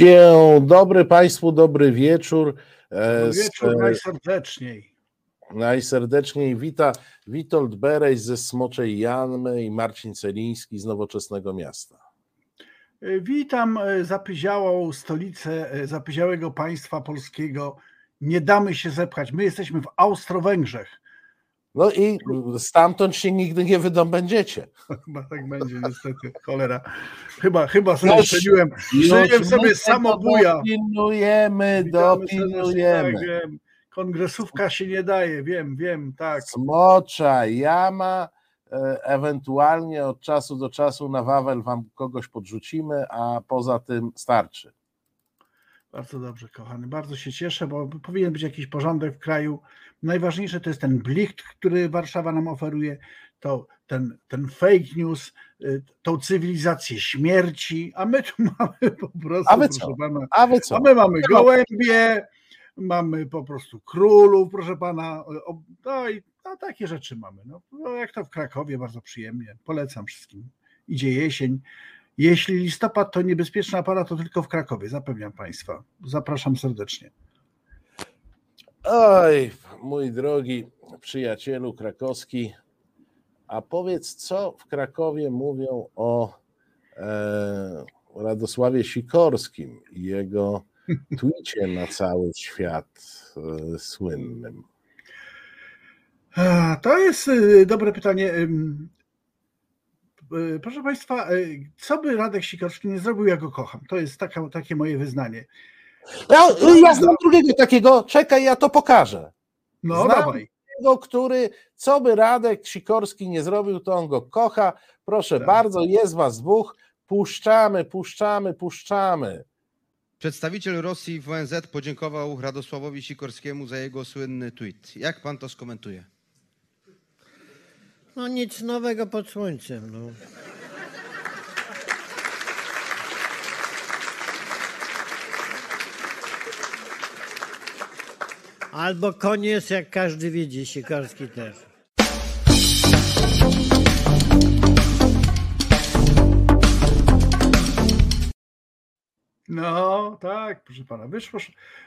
Dzień dobry Państwu, dobry wieczór. Dobry wieczór najserdeczniej. Najserdeczniej wita Witold Bereś ze Smoczej Janmy i Marcin Celiński z Nowoczesnego Miasta. Witam zapyziałą stolicę zapyziałego państwa polskiego. Nie damy się zepchać. My jesteśmy w Austro-Węgrzech. No i stamtąd się nigdy nie wydobędziecie. Chyba tak będzie niestety, cholera. Chyba, chyba sobie strzeliłem, strzeliłem sobie samobuja. Dopilnujemy, dopilnujemy. Tak, wiem. Kongresówka się nie daje, wiem, wiem, tak. Smocza, jama, e, ewentualnie od czasu do czasu na Wawel wam kogoś podrzucimy, a poza tym starczy. Bardzo dobrze, kochany. Bardzo się cieszę, bo powinien być jakiś porządek w kraju. Najważniejsze to jest ten blicht, który Warszawa nam oferuje, to ten, ten fake news, y, tą cywilizację śmierci, a my tu mamy po prostu, A wy co? pana, A wy co? a my mamy gołębie, mamy po prostu królów, proszę pana, no i no, takie rzeczy mamy. No, no, jak to w Krakowie, bardzo przyjemnie, polecam wszystkim. Idzie jesień. Jeśli listopad to niebezpieczny aparat, to tylko w Krakowie, zapewniam państwa. Zapraszam serdecznie. Oj, mój drogi przyjacielu krakowski, a powiedz, co w Krakowie mówią o e, Radosławie Sikorskim i jego twicie na cały świat e, słynnym. To jest y, dobre pytanie. Y, Proszę Państwa, y, co by Radek Sikorski nie zrobił, ja go kocham. To jest taka, takie moje wyznanie. Ja, ja znam drugiego takiego, czekaj, ja to pokażę. No Znam dawaj. Tego, który, co by Radek Sikorski nie zrobił, to on go kocha. Proszę Tak. bardzo, jest was dwóch. Puszczamy, puszczamy, puszczamy. Przedstawiciel Rosji w ONZ podziękował Radosławowi Sikorskiemu za jego słynny tweet. Jak pan to skomentuje? No nic nowego pod słońcem. No. Albo koniec, jak każdy widzi, Sikorski też. No tak, proszę pana. Wyszło,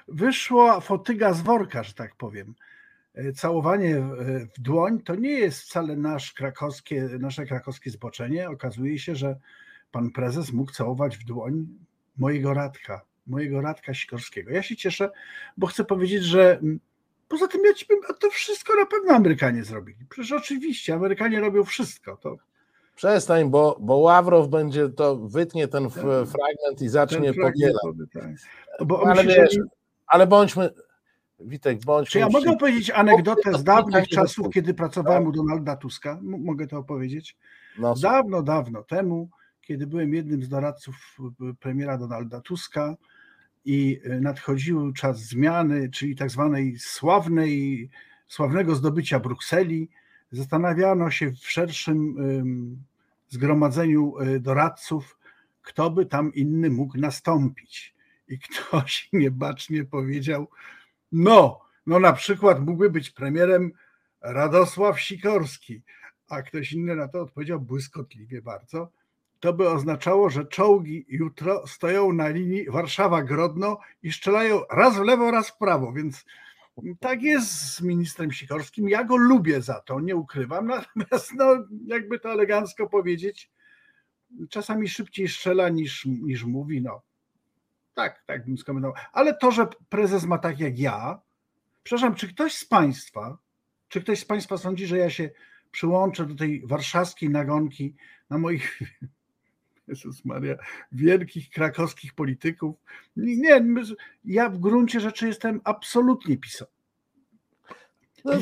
wyszła fotyga z worka, że tak powiem. E, Całowanie w- dłoń to nie jest wcale nasz krakowskie, nasze krakowskie zboczenie. Okazuje się, że pan prezes mógł całować w dłoń mojego Radka, mojego Radka Sikorskiego. Ja się cieszę, bo chcę powiedzieć, że mm, poza tym ja ci bym, to wszystko na pewno Amerykanie zrobili. Przecież oczywiście Amerykanie robią wszystko. To Przestań, bo, bo Ławrow będzie to, wytnie ten f- fragment i zacznie ten powielać. tak. On Ale wiesz, że- ale bądźmy, Witek, bądźmy Czy ja mogę opowiedzieć anegdotę z dawnych czasów, kiedy pracowałem u Donalda Tuska? M- Mogę to opowiedzieć? No, Dawno, dawno temu, kiedy byłem jednym z doradców premiera Donalda Tuska i y, nadchodził czas zmiany, czyli tak zwanej sławnej, sławnego zdobycia Brukseli, zastanawiano się w szerszym ym, zgromadzeniu y, doradców, kto by tam inny mógł nastąpić. I ktoś niebacznie powiedział, no, no na przykład mógłby być premierem Radosław Sikorski, a ktoś inny na to odpowiedział błyskotliwie bardzo. To by oznaczało, że czołgi jutro stoją na linii Warszawa-Grodno i strzelają raz w lewo, raz w prawo, więc tak jest z ministrem Sikorskim. Ja go lubię za to, nie ukrywam, natomiast no, jakby to elegancko powiedzieć, czasami szybciej strzela niż, niż mówi, no. Tak, tak bym skomentował. Ale to, że prezes ma tak jak ja, przepraszam, czy ktoś z Państwa, czy ktoś z Państwa sądzi, że ja się przyłączę do tej warszawskiej nagonki na moich, Jezus Maria, wielkich krakowskich polityków? Nie, ja w gruncie rzeczy jestem absolutnie pisał. no,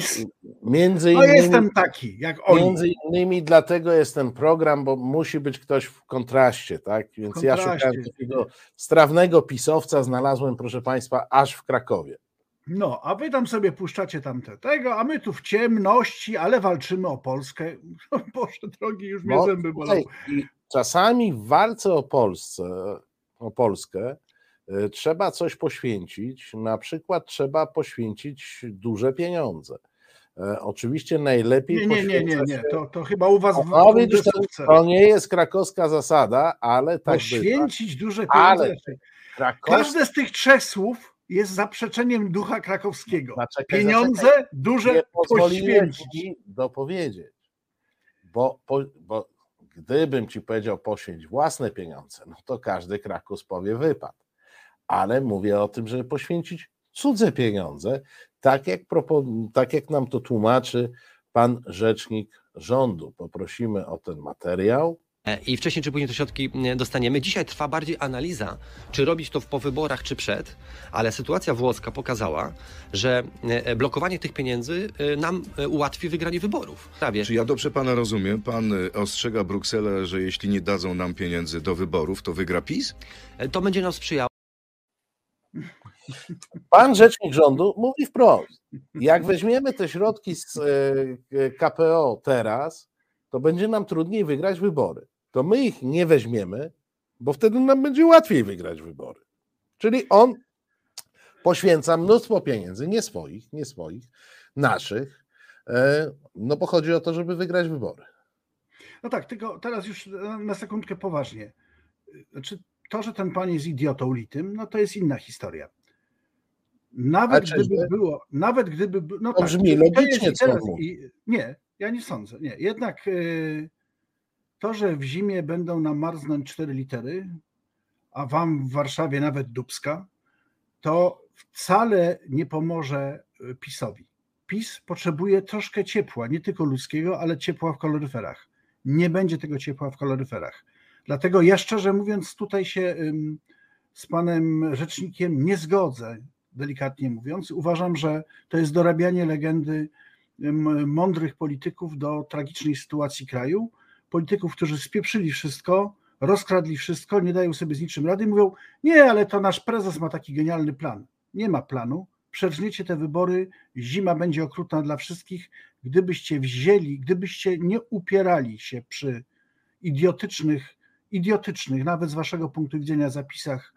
między No innymi, jestem taki, jak oni. między innymi dlatego jest ten program, bo musi być ktoś w kontraście, tak? Więc ja kontraście. szukałem takiego strawnego pisowca, znalazłem, proszę Państwa, aż w Krakowie. No, a wy tam sobie puszczacie tamte tego, a my tu w ciemności, ale walczymy o Polskę. Boże drogi, już mnie No, zęby bolą. i czasami w walce o Polsce, o Polskę y, trzeba coś poświęcić, na przykład trzeba poświęcić duże pieniądze. E, oczywiście najlepiej Nie, nie, nie, nie, nie. To, to chyba u was w No widzisz, to, to nie jest krakowska zasada, ale tak bywa. Poświęcić duże Ale pieniądze. Krakowska, Każde z tych trzech słów jest zaprzeczeniem ducha krakowskiego. Zaczekaj, Pieniądze zaczekaj. duże nie poświęcić. ci dopowiedzieć, bo, po, bo gdybym ci powiedział poświęć własne pieniądze, no to każdy Krakus powie wypad. Ale mówię o tym, żeby poświęcić cudze pieniądze, tak jak, tak jak nam to tłumaczy pan rzecznik rządu. Poprosimy o ten materiał. E, I wcześniej czy później te środki dostaniemy. Dzisiaj trwa bardziej analiza, czy robić to po wyborach, czy przed, ale sytuacja włoska pokazała, że e, blokowanie tych pieniędzy e, nam ułatwi wygranie wyborów. Prawie. Czy ja dobrze pana rozumiem? Pan ostrzega Brukselę, że jeśli nie dadzą nam pieniędzy do wyborów, to wygra PiS? To będzie nam sprzyjało. Pan rzecznik rządu mówi wprost, jak weźmiemy te środki z KPO teraz, to będzie nam trudniej wygrać wybory. To my ich nie weźmiemy, bo wtedy nam będzie łatwiej wygrać wybory. Czyli on poświęca mnóstwo pieniędzy, nie swoich, nie swoich, naszych, e, no bo chodzi o to, żeby wygrać wybory. No tak, tylko teraz już na- sekundkę poważnie. Znaczy, to, że ten pan jest idiotą litym, no to jest inna historia. Nawet A gdyby było, nawet gdyby. by- No To tak, brzmi logicznie, co teraz, mówi. i, Nie, ja nie sądzę. Nie. Jednak y, to, że w zimie będą nam marznąć cztery litery, a wam w Warszawie nawet dubska, to wcale nie pomoże y, PiSowi. PiS potrzebuje troszkę ciepła, nie tylko ludzkiego, ale ciepła w kaloryferach. Nie będzie tego ciepła w kaloryferach. Dlatego ja szczerze mówiąc, tutaj się z panem rzecznikiem nie zgodzę, delikatnie mówiąc. Uważam, że to jest dorabianie legendy mądrych polityków do tragicznej sytuacji kraju. Polityków, którzy spieprzyli wszystko, rozkradli wszystko, nie dają sobie z niczym rady, mówią: Nie, ale to nasz prezes ma taki genialny plan. Nie ma planu. Przerżniecie te wybory, zima będzie okrutna dla wszystkich. Gdybyście wzięli, gdybyście nie upierali się przy idiotycznych, idiotycznych, nawet z waszego punktu widzenia, zapisach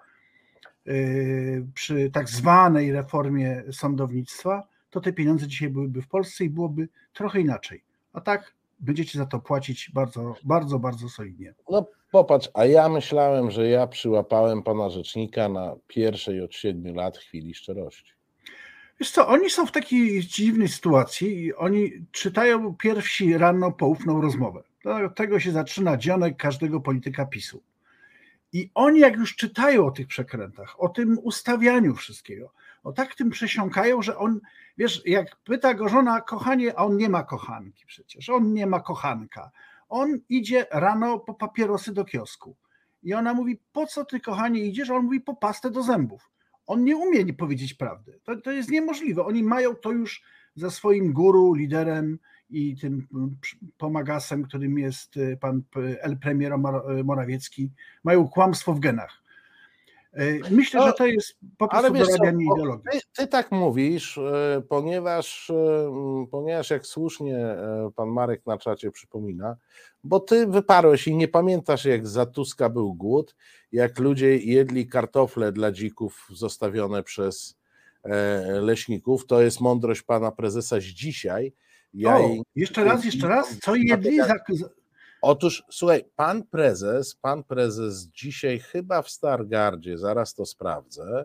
yy, przy tak zwanej reformie sądownictwa, to te pieniądze dzisiaj byłyby w Polsce i byłoby trochę inaczej. A tak będziecie za to płacić bardzo, bardzo, bardzo solidnie. No popatrz, a ja myślałem, że ja przyłapałem pana rzecznika na pierwszej od siedmiu lat chwili szczerości. Wiesz co, oni są w takiej dziwnej sytuacji i oni czytają pierwsi rano poufną rozmowę. Od tego się zaczyna dzionek każdego polityka PiSu. I oni jak już czytają o tych przekrętach, o tym ustawianiu wszystkiego, o tak tym przesiąkają, że on, wiesz, jak pyta go żona, kochanie, a on nie ma kochanki przecież, on nie ma kochanka. On idzie rano po papierosy do kiosku. I ona mówi, po co ty, kochanie, idziesz? A on mówi, po pastę do zębów. On nie umie nie powiedzieć prawdy. To, to jest niemożliwe. Oni mają to już za swoim guru, liderem i tym pomagasem, którym jest y, pan el premier y, Morawiecki. Mają kłamstwo w genach. Y, Myślę, No, że to jest po prostu dorabianie ideologii. ty, ty tak mówisz, e, ponieważ, e, ponieważ jak słusznie e, pan Marek na czacie przypomina, bo ty wyparłeś i nie pamiętasz jak za Tuska był głód, jak ludzie jedli kartofle dla dzików zostawione przez e, leśników, to jest mądrość pana prezesa z dzisiaj. Ja o, jej jeszcze raz, jeszcze raz, co jedli za, Otóż słuchaj, pan prezes, pan prezes dzisiaj chyba w Stargardzie, zaraz to sprawdzę,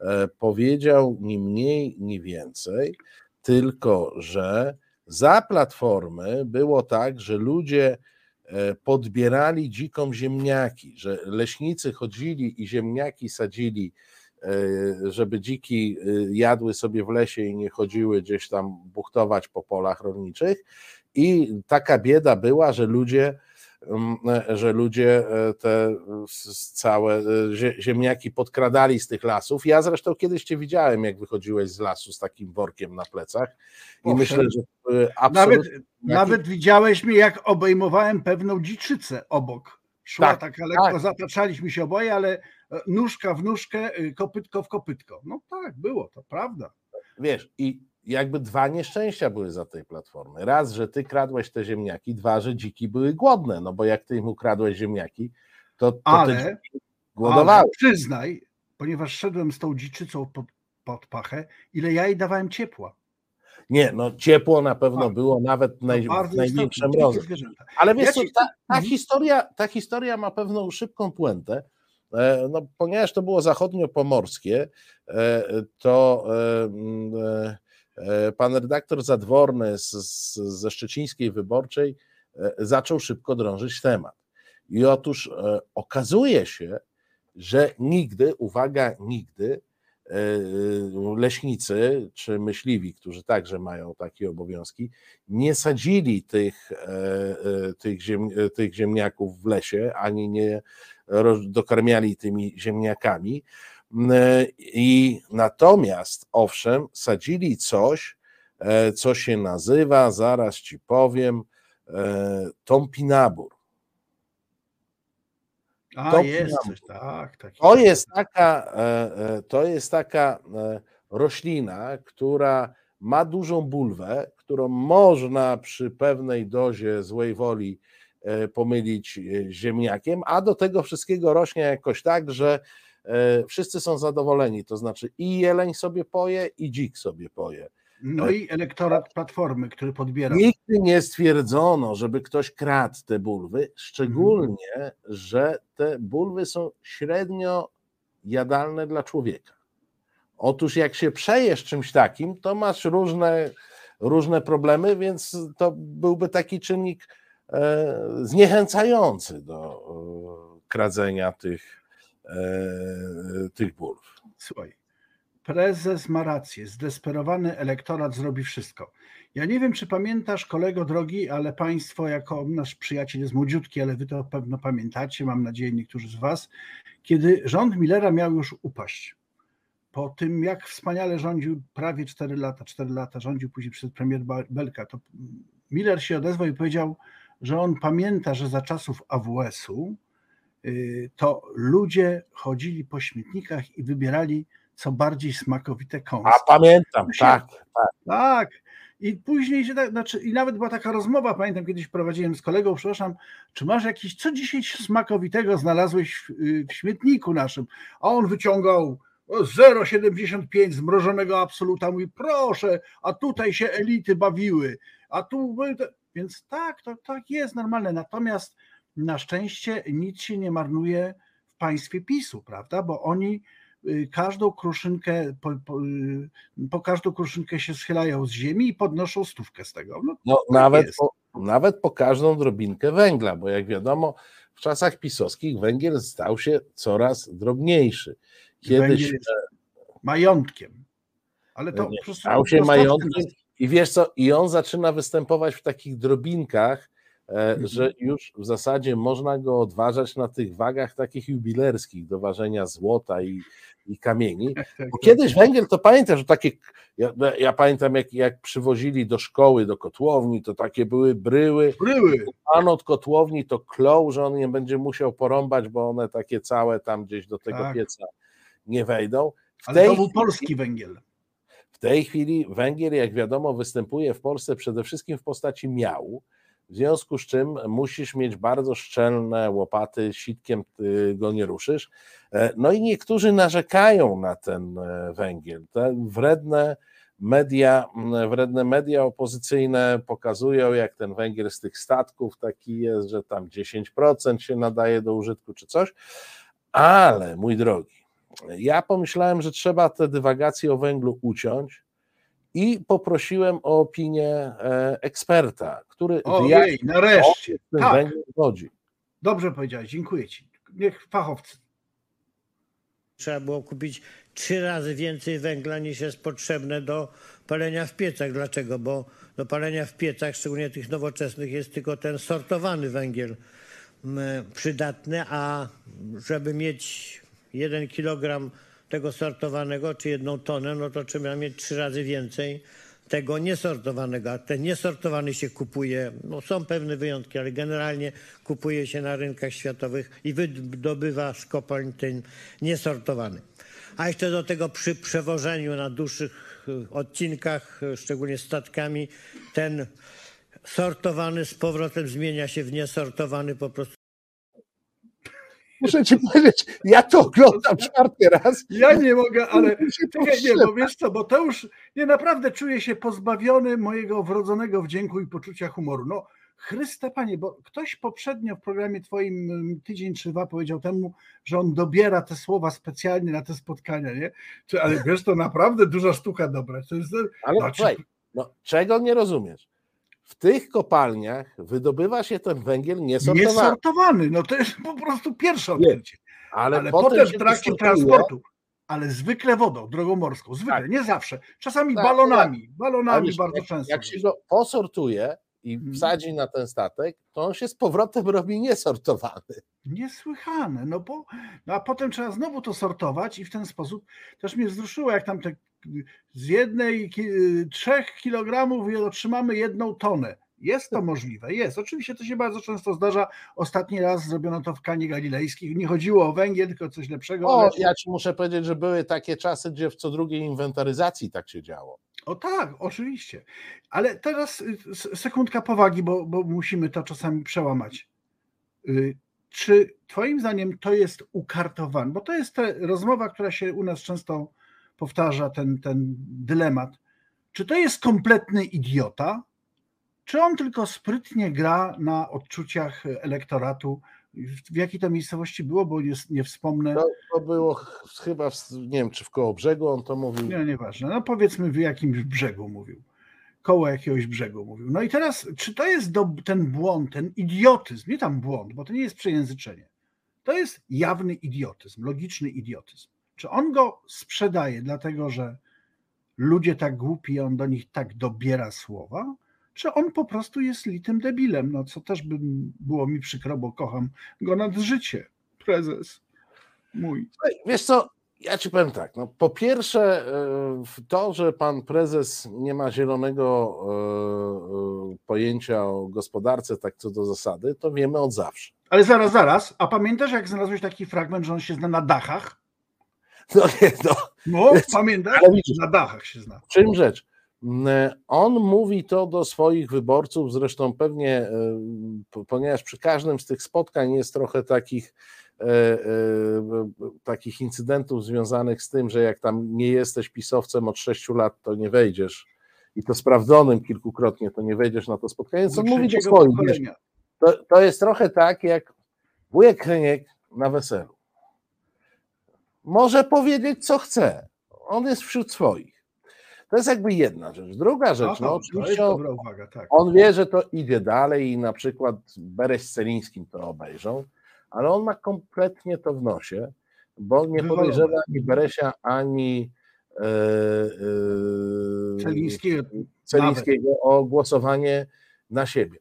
e, powiedział ni mniej, ni więcej, tylko że za platformy było tak, że ludzie e, podbierali dzikom ziemniaki, że leśnicy chodzili i ziemniaki sadzili, e, żeby dziki jadły sobie w lesie i nie chodziły gdzieś tam buchtować po polach rolniczych. I taka bieda była, że ludzie, mm, że ludzie e, te całe e, zie- ziemniaki podkradali z tych lasów. Ja zresztą kiedyś cię widziałem, jak wychodziłeś z lasu z takim workiem na plecach. I Owszem. myślę, że e, nawet, absolutnie. nawet widziałeś mnie, jak obejmowałem pewną dziczycę obok. Szła Tak, taka lekko, tak. zataczaliśmy się oboje, ale nóżka w nóżkę, kopytko w kopytko. No tak, było, to prawda. wiesz, i jakby dwa nieszczęścia były za tej platformy. Raz, że ty kradłeś te ziemniaki, dwa, że dziki były głodne, no bo jak ty im ukradłeś ziemniaki, to, to Ale, głodowały. ale przyznaj, ponieważ szedłem z tą dziczycą pod, pod pachę, ile ja jej dawałem ciepła. Nie, no ciepło na pewno Tak. było nawet naj, w dzikie mrozie. Ale wiesz Ja ci- ta, ta, Mhm. historia, ta historia ma pewną szybką puentę, e, no, ponieważ to było zachodniopomorskie, e, to e, pan redaktor Zadworny z, z, ze Szczecińskiej Wyborczej e, zaczął szybko drążyć temat. I otóż e, okazuje się, że nigdy, uwaga, nigdy e, leśnicy czy myśliwi, którzy także mają takie obowiązki, nie sadzili tych, e, e, tych, ziem, e, tych ziemniaków w lesie, ani nie dokarmiali tymi ziemniakami. M, e, I natomiast, owszem, sadzili coś, e, co się nazywa, zaraz ci powiem, e, tąpinabur. A, to jest coś, tak. tak To jest taka, to jest taka roślina, która ma dużą bulwę, którą można przy pewnej dozie złej woli pomylić ziemniakiem, a do tego wszystkiego rośnie jakoś tak, że wszyscy są zadowoleni. To znaczy i jeleń sobie poje, i dzik sobie poje. No i elektorat Platformy, który podbiera. Nigdy nie stwierdzono, żeby ktoś kradł te bulwy, szczególnie, że te bulwy są średnio jadalne dla człowieka. Otóż jak się przejesz czymś takim, to masz różne, różne problemy, więc to byłby taki czynnik e, zniechęcający do e, kradzenia tych, e, tych bulw. Słuchaj, prezes ma rację, zdesperowany elektorat zrobi wszystko. Ja nie wiem, czy pamiętasz, kolego drogi, ale państwo, jako nasz przyjaciel jest młodziutki, ale wy to pewno pamiętacie, mam nadzieję niektórzy z was, kiedy rząd Millera miał już upaść. Po tym, jak wspaniale rządził prawie 4 lata, 4 lata rządził później przez premier Belka, to Miller się odezwał i powiedział, że on pamięta, że za czasów AWS-u to ludzie chodzili po śmietnikach i wybierali co bardziej smakowite kąski. A pamiętam, się- tak. Tak. I później się tak, znaczy, i nawet była taka rozmowa, pamiętam kiedyś prowadziłem z kolegą, przepraszam, czy masz jakieś, co dzisiaj smakowitego znalazłeś w, y, w śmietniku naszym? A on wyciągał o, 0,75 zmrożonego absoluta, mówi proszę, a tutaj się elity bawiły, a tu, więc tak, to tak jest normalne, natomiast na szczęście nic się nie marnuje w państwie PiSu, prawda, bo oni y, każdą kruszynkę, po, po, y, po każdą kruszynkę się schylają z ziemi i podnoszą stówkę z tego. No, No, Tak nawet, po, nawet po każdą drobinkę węgla, bo jak wiadomo, w czasach pisowskich węgiel stał się coraz drobniejszy. Kiedyś węgiel jest majątkiem. Ale to Nie, po prostu stał się majątkiem i wiesz co, i on zaczyna występować w takich drobinkach, e. że już w zasadzie można go odważać na tych wagach takich jubilerskich do ważenia złota i, i kamieni. Tak, tak, Bo tak. kiedyś węgiel to pamiętasz, że takie, ja, ja pamiętam jak, jak przywozili do szkoły, do kotłowni, to takie były bryły, Bryły. pan od kotłowni to klął, że on nie będzie musiał porąbać, bo one takie całe tam gdzieś do tego Tak. pieca nie wejdą. W Ale to był polski węgiel. w tej chwili węgiel, jak wiadomo, występuje w Polsce przede wszystkim w postaci miału, w związku z czym musisz mieć bardzo szczelne łopaty, sitkiem ty go nie ruszysz. E, No i niektórzy narzekają na ten e, węgiel. Te wredne media, wredne media opozycyjne pokazują, jak ten węgiel z tych statków taki jest, że tam 10% się nadaje do użytku czy coś, ale mój drogi, ja pomyślałem, że trzeba te dywagacje o węglu uciąć i poprosiłem o opinię e, eksperta, który Ojej, nareszcie. o Tak, węgiel chodzi. dobrze powiedziałeś, dziękuję ci. Niech fachowcy. Trzeba było kupić trzy razy więcej węgla niż jest potrzebne do palenia w piecach. Dlaczego? Bo do palenia w piecach, szczególnie tych nowoczesnych, jest tylko ten sortowany węgiel mm, przydatny, a żeby mieć jeden kilogram tego sortowanego, czy jedną tonę, no to trzeba mieć trzy razy więcej tego niesortowanego, a ten niesortowany się kupuje, no są pewne wyjątki, ale generalnie kupuje się na rynkach światowych i wydobywa z kopalń ten niesortowany. A jeszcze do tego przy przewożeniu na dłuższych y, odcinkach, y, szczególnie statkami, ten sortowany z powrotem zmienia się w niesortowany po prostu muszę ci powiedzieć, ja to oglądam czwarty raz. Ja nie mogę, ale nie, powstrzymać. bo wiesz co, bo to już nie naprawdę czuję się pozbawiony mojego wrodzonego wdzięku i poczucia humoru. No, Chryste Panie, bo ktoś poprzednio w programie Twoim mm, tydzień czy dwa powiedział temu, że on dobiera te słowa specjalnie na te spotkania, nie? Czy, ale wiesz, to naprawdę duża sztuka dobra. To jest, Ale Znaczy- słuchaj, no, czego nie rozumiesz? W tych kopalniach wydobywa się ten węgiel niesortowany, niesortowany. No to jest po prostu pierwsze odkrycie. ale, Ale potem, potem w trakcie transportu, ale zwykle wodą, drogą morską, zwykle, Tak. nie zawsze. Czasami Tak, balonami, ale balonami wiesz, bardzo jak, często. Jak się go posortuje i Mhm. wsadzi na ten statek, to on się z powrotem robi niesortowany. Niesłychane, no bo, no a potem trzeba znowu to sortować i w ten sposób też mnie wzruszyło, jak tam te z jednej, ki- trzech kilogramów otrzymamy jedną tonę. Jest to możliwe, jest. Oczywiście to się bardzo często zdarza. Ostatni raz zrobiono to w Kanie Galilejskich. Nie chodziło o węgiel, tylko coś lepszego. O, ja ci muszę powiedzieć, że były takie czasy, gdzie w co drugiej inwentaryzacji tak się działo. O tak, oczywiście. Ale teraz y, sekundka powagi, bo, bo musimy to czasami przełamać. Y, Czy Twoim zdaniem to jest ukartowane? Bo to jest ta rozmowa, która się u nas często powtarza, ten, ten dylemat. Czy to jest kompletny idiota? Czy on tylko sprytnie gra na odczuciach elektoratu? W jakiej to miejscowości było, bo nie, nie wspomnę. To, to było ch- chyba, w, nie wiem, czy w Kołobrzegu on to mówił. Nie, nieważne. No powiedzmy w jakimś brzegu mówił. Koło jakiegoś brzegu mówił. No i teraz, czy to jest do, ten błąd, ten idiotyzm, nie tam błąd, bo to nie jest przejęzyczenie. To jest jawny idiotyzm, logiczny idiotyzm. Czy on go sprzedaje, dlatego że ludzie tak głupi, on do nich tak dobiera słowa? Czy on po prostu jest litym debilem? No co też by było mi przykro, bo kocham go nad życie. Prezes mój. Wiesz co, ja ci powiem tak. No, po pierwsze, e, to, że pan prezes nie ma zielonego e, e, pojęcia o gospodarce, tak co do zasady, to wiemy od zawsze. Ale zaraz, zaraz. A pamiętasz, jak znalazłeś taki fragment, że on się zna na dachach? No nie, no, No, widzisz- Na dachach się zna. czym rzecz? Mm, On mówi to do swoich wyborców, zresztą pewnie, e, po- ponieważ przy każdym z tych spotkań jest trochę takich, e, e, takich incydentów związanych z tym, że jak tam nie jesteś pisowcem od 6 lat, to nie wejdziesz i to sprawdzonym kilkukrotnie, to nie wejdziesz na to spotkanie, co mówi do swoich. To, to jest trochę tak, jak wujek Heniek na weselu. Może powiedzieć, co chce. On jest wśród swoich. To jest jakby jedna rzecz. Druga rzecz, no jest oczywiście dobra uwaga, tak. on wie, że to idzie dalej i na przykład Bereś z Celińskim to obejrzą, ale on ma kompletnie to w nosie, bo nie Wywalone. podejrzewa ani Beresia, ani e, Celińskiego Celińskiego o głosowanie na siebie.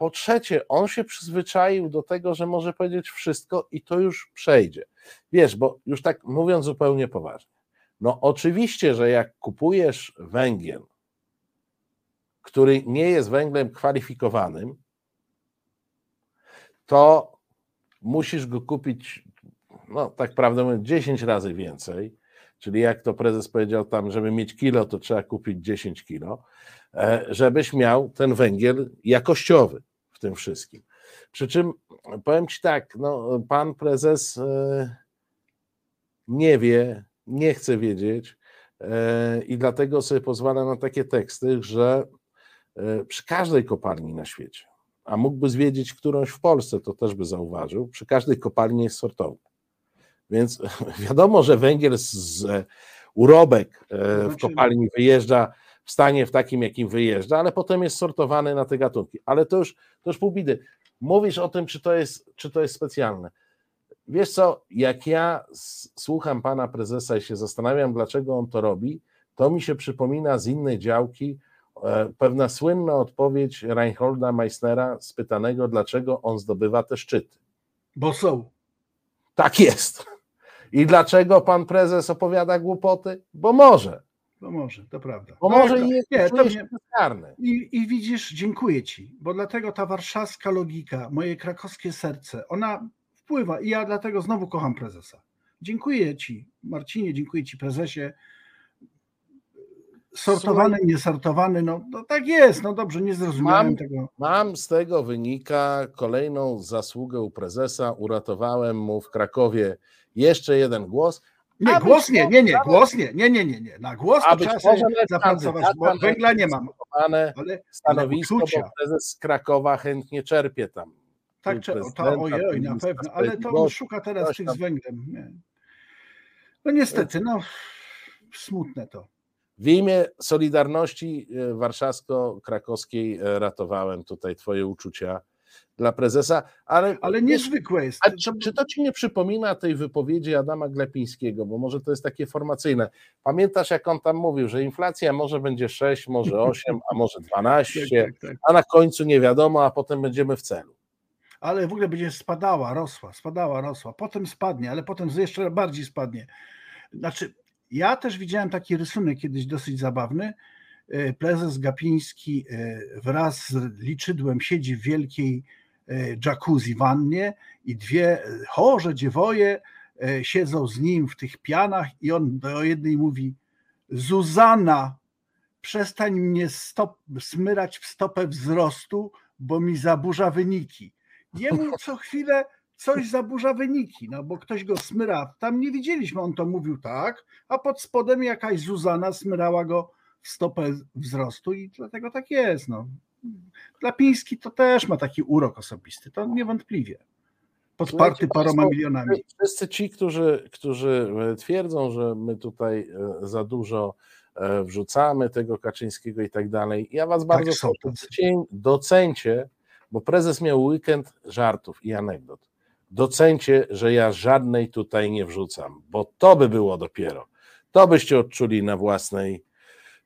Po trzecie, on się przyzwyczaił do tego, że może powiedzieć wszystko i to już przejdzie. Wiesz, bo już tak mówiąc zupełnie poważnie, no oczywiście, że jak kupujesz węgiel, który nie jest węglem kwalifikowanym, to musisz go kupić, no tak prawdę mówiąc, 10 razy więcej. Czyli jak to prezes powiedział tam, żeby mieć kilo, to trzeba kupić 10 kilo, e, żebyś miał ten węgiel jakościowy tym wszystkim. Przy czym powiem Ci tak, no, pan prezes e, nie wie, nie chce wiedzieć e, i dlatego sobie pozwala na takie teksty, że e, przy każdej kopalni na świecie, a mógłby zwiedzić którąś w Polsce, to też by zauważył, przy każdej kopalni jest sortownia. Więc wiadomo, że węgiel z, urobek w kopalni wyjeżdża w stanie w takim, jakim wyjeżdża, ale potem jest sortowany na te gatunki. Ale to już, to już pół bidy. Mówisz o tym, czy to jest, czy to jest specjalne. Wiesz co, jak ja słucham pana prezesa i się zastanawiam, dlaczego on to robi, to mi się przypomina z innej działki e, pewna słynna odpowiedź Reinholda Meissnera spytanego, dlaczego on zdobywa te szczyty. Bo są. Tak jest. I dlaczego pan prezes opowiada głupoty? Bo może. No może, to prawda. Bo No może jak to- i jest, nie, czuje to nie. bezkarny. I, I widzisz, dziękuję ci, bo dlatego ta warszawska logika, moje krakowskie serce, ona wpływa i ja dlatego znowu kocham prezesa. Dziękuję ci, Marcinie, dziękuję ci, prezesie. sortowany, niesortowany, no, no tak jest, no dobrze, nie zrozumiałem Mam- tego. Mam z tego wynika kolejną zasługę u prezesa. Uratowałem mu w Krakowie jeszcze jeden głos. Nie, głos nie, nie, nie, głos nie, nie, nie, nie, nie. Na głos to trzeba może zapracować, bo węgla nie mam, ale Stanowisko, uczucia. bo prezes z Krakowa chętnie czerpie tam. tak, to ojej, na pewno, ale to on szuka teraz tych z węglem. Nie. No niestety, no smutne to. W imię Solidarności e, Warszawsko-Krakowskiej e, ratowałem tutaj twoje uczucia dla prezesa, ale, Ale niezwykłe jest. A czy, czy to ci nie przypomina tej wypowiedzi Adama Glepińskiego, bo może to jest takie formacyjne. Pamiętasz, jak on tam mówił, że inflacja może będzie 6, może 8, a może 12, Tak, tak, tak. a na końcu nie wiadomo, a potem będziemy w celu. Ale w ogóle będzie spadała, rosła, spadała, rosła. Potem spadnie, ale potem jeszcze bardziej spadnie. Znaczy, ja też widziałem taki rysunek kiedyś dosyć zabawny. E, Prezes Gapiński e, wraz z liczydłem siedzi w wielkiej e, jacuzzi wannie i dwie chorze dziewoje siedzą z nim w tych pianach i on do jednej mówi Zuzana, przestań mnie stop, smyrać w stopę wzrostu, bo mi zaburza wyniki. Jemu co chwilę coś zaburza wyniki, no bo ktoś go smyra. Tam nie widzieliśmy, on to mówił tak, a pod spodem jakaś Zuzana smyrała go w stopę wzrostu i dlatego tak jest. No. Glapiński to też ma taki urok osobisty, to niewątpliwie. Podparty paroma milionami. Wszyscy ci, którzy, którzy e, twierdzą, że my tutaj e, za dużo e, wrzucamy tego Kaczyńskiego i tak dalej, ja was bardzo są proszę, doceń- docencie, bo prezes miał weekend żartów i anegdot. Docencie, że ja żadnej tutaj nie wrzucam, bo to by było dopiero. To byście odczuli na własnej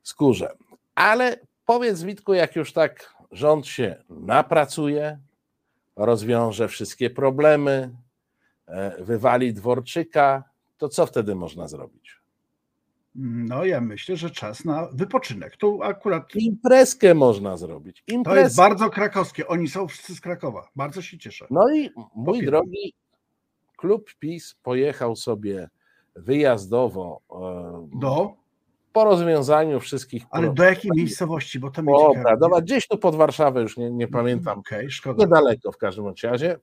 skórze. Ale powiedz Witku, jak już tak rząd się napracuje, rozwiąże wszystkie problemy, e, wywali Dworczyka, to co wtedy można zrobić? No ja myślę, że czas na wypoczynek. Tu akurat Imprezkę można zrobić. to jest Imprezkę. bardzo krakowskie. Oni są wszyscy z Krakowa. Bardzo się cieszę. No i mój Popieram. drogi klub PiS pojechał sobie wyjazdowo e, Do, po rozwiązaniu wszystkich ale do jakiej miejscowości? Bo to mnie Dobra, ciekawi. dobra, gdzieś tu pod Warszawę, już nie, nie pamiętam. Okej, szkoda. Niedaleko w każdym razie.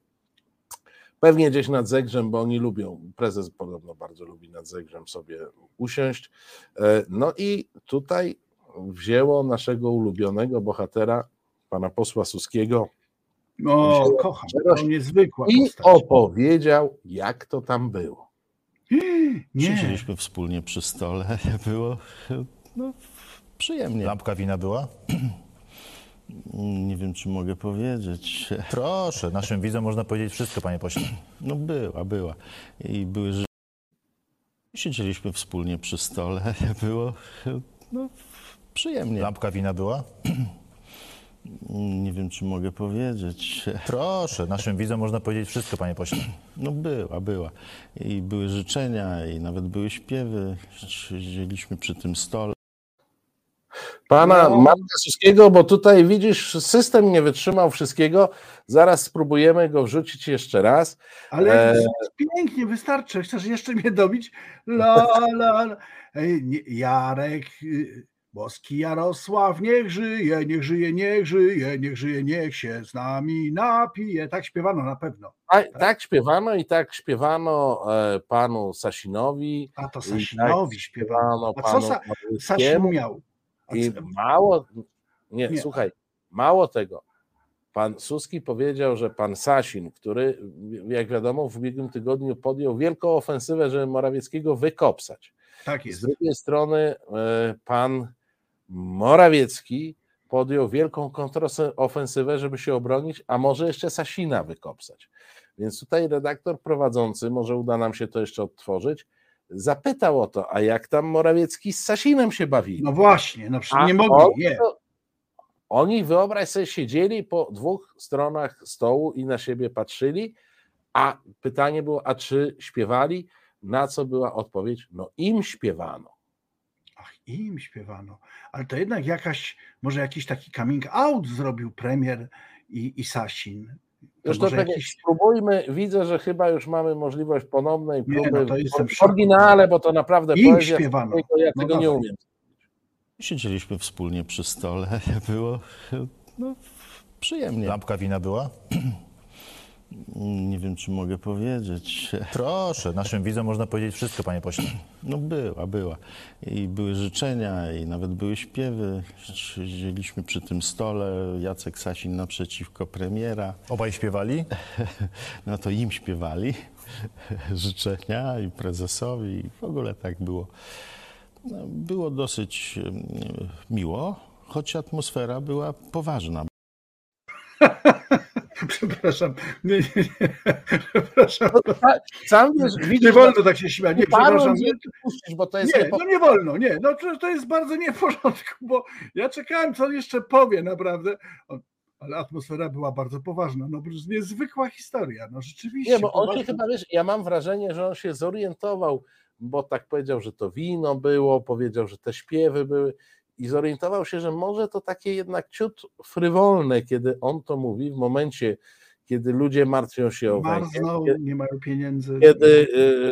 Pewnie gdzieś nad Zegrzem, bo oni lubią, prezes podobno bardzo lubi nad Zegrzem sobie usiąść. E, No i tutaj wzięło naszego ulubionego bohatera, pana posła Suskiego O, Wzięło kocham. To niezwykła i postać. opowiedział, jak to tam było. Nie, Siedzieliśmy wspólnie przy stole. Było no, przyjemnie. Lampka wina była? Nie wiem, czy mogę powiedzieć. Proszę, naszym widzom można powiedzieć wszystko, panie pośle. No była, była. I były Siedzieliśmy wspólnie przy stole. Było no, przyjemnie. Lampka wina była? Nie wiem, czy mogę powiedzieć. Proszę, naszym widzom można powiedzieć wszystko, panie pośle. No była, była. I były życzenia, i nawet były śpiewy. Siedzieliśmy przy tym stole. Pana No. Marka Suskiego, bo tutaj widzisz, system nie wytrzymał wszystkiego. Zaraz spróbujemy go wrzucić jeszcze raz. ale E, pięknie, wystarczy. Chcesz jeszcze mnie dobić? La, la, la. Jarek, y, boski Jarosław, niech żyje, niech żyje, niech żyje, niech żyje, niech się z nami napije. Tak śpiewano na pewno. A, tak śpiewano i tak śpiewano e, panu Sasinowi. A to i Sasinowi tak śpiewano. A co Sa- Sasin miał? A I co- mało, nie, Nie. słuchaj, mało tego. Pan Suski powiedział, że pan Sasin, który, jak wiadomo, w ubiegłym tygodniu podjął wielką ofensywę, żeby Morawieckiego wykopsać. Tak Z drugiej strony e, pan Morawiecki podjął wielką kontrofensywę, żeby się obronić, a może jeszcze Sasina wykopsać. Więc tutaj redaktor prowadzący, może uda nam się to jeszcze odtworzyć, zapytał o to, a jak tam Morawiecki z Sasinem się bawili? No właśnie, no przecież nie mogli, nie. to- Oni, wyobraź sobie, siedzieli po dwóch stronach stołu i na siebie patrzyli, a pytanie było, a czy śpiewali? Na co była odpowiedź? No im śpiewano. Ach, im śpiewano. Ale to jednak jakaś, może jakiś taki coming out zrobił premier i, i Sasin. To Zresztą może tak jak jakiś, spróbujmy, widzę, że chyba już mamy możliwość ponownej Nie, próby no to jestem w oryginale, bo to naprawdę Im poezja śpiewano. Suskiego, ja No tego nie umiem. Siedzieliśmy wspólnie przy stole, było no, przyjemnie. Lampka wina była? Nie wiem, czy mogę powiedzieć. Proszę, naszym widzom można powiedzieć wszystko, panie pośle. No była, była. I były życzenia, i nawet były śpiewy. Siedzieliśmy przy tym stole, Jacek Sasin naprzeciwko premiera. Obaj śpiewali? No to im śpiewali życzenia i prezesowi i w ogóle tak było. No, było dosyć miło, choć atmosfera była poważna. Przepraszam. Nie, nie, nie. Przepraszam. Sam wiesz, Nie widzisz, wolno tak się śmiać. Nie, przepraszam. nie puścić, bo to jest Nie, no nie wolno, nie. No to, to jest bardzo nie w porządku, bo ja czekałem, co on jeszcze powie naprawdę. Ale atmosfera była bardzo poważna. No, niezwykła historia. No rzeczywiście. Nie, bo on się chyba, wiesz, ja mam wrażenie, że on się zorientował, bo tak powiedział, że to wino było, powiedział, że te śpiewy były i zorientował się, że może to takie jednak ciut frywolne, kiedy on to mówi w momencie, kiedy ludzie martwią się o węgiel, Marzną, kiedy, nie mają pieniędzy. kiedy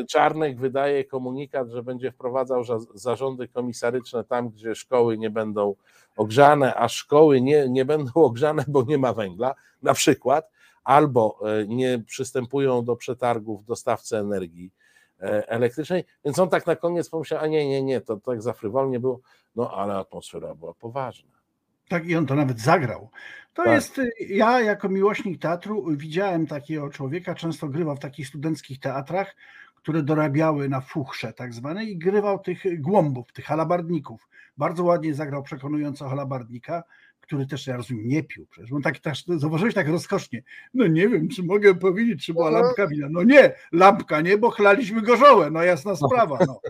y, Czarnek wydaje komunikat, że będzie wprowadzał za- zarządy komisaryczne tam, gdzie szkoły nie będą ogrzane, a szkoły nie, nie będą ogrzane, bo nie ma węgla, na przykład, albo e, nie przystępują do przetargów dostawcy energii elektrycznej, więc on tak na koniec pomyślał, a nie, nie, nie, to tak za frywolnie było, no ale atmosfera była poważna. Tak, i on to nawet zagrał. To Tak. jest, y, ja jako miłośnik teatru widziałem takiego człowieka, często grywał w takich studenckich teatrach, które dorabiały na fuchsze tak zwane i grywał tych głąbów, tych halabardników. Bardzo ładnie zagrał przekonująco halabardnika, który też, ja rozumiem, nie pił przecież. On tak, tak zauważyłeś tak rozkosznie. No nie wiem, czy mogę powiedzieć, czy była lampka wina. No nie, lampka nie, bo chlaliśmy gorzołę, no jasna sprawa. No.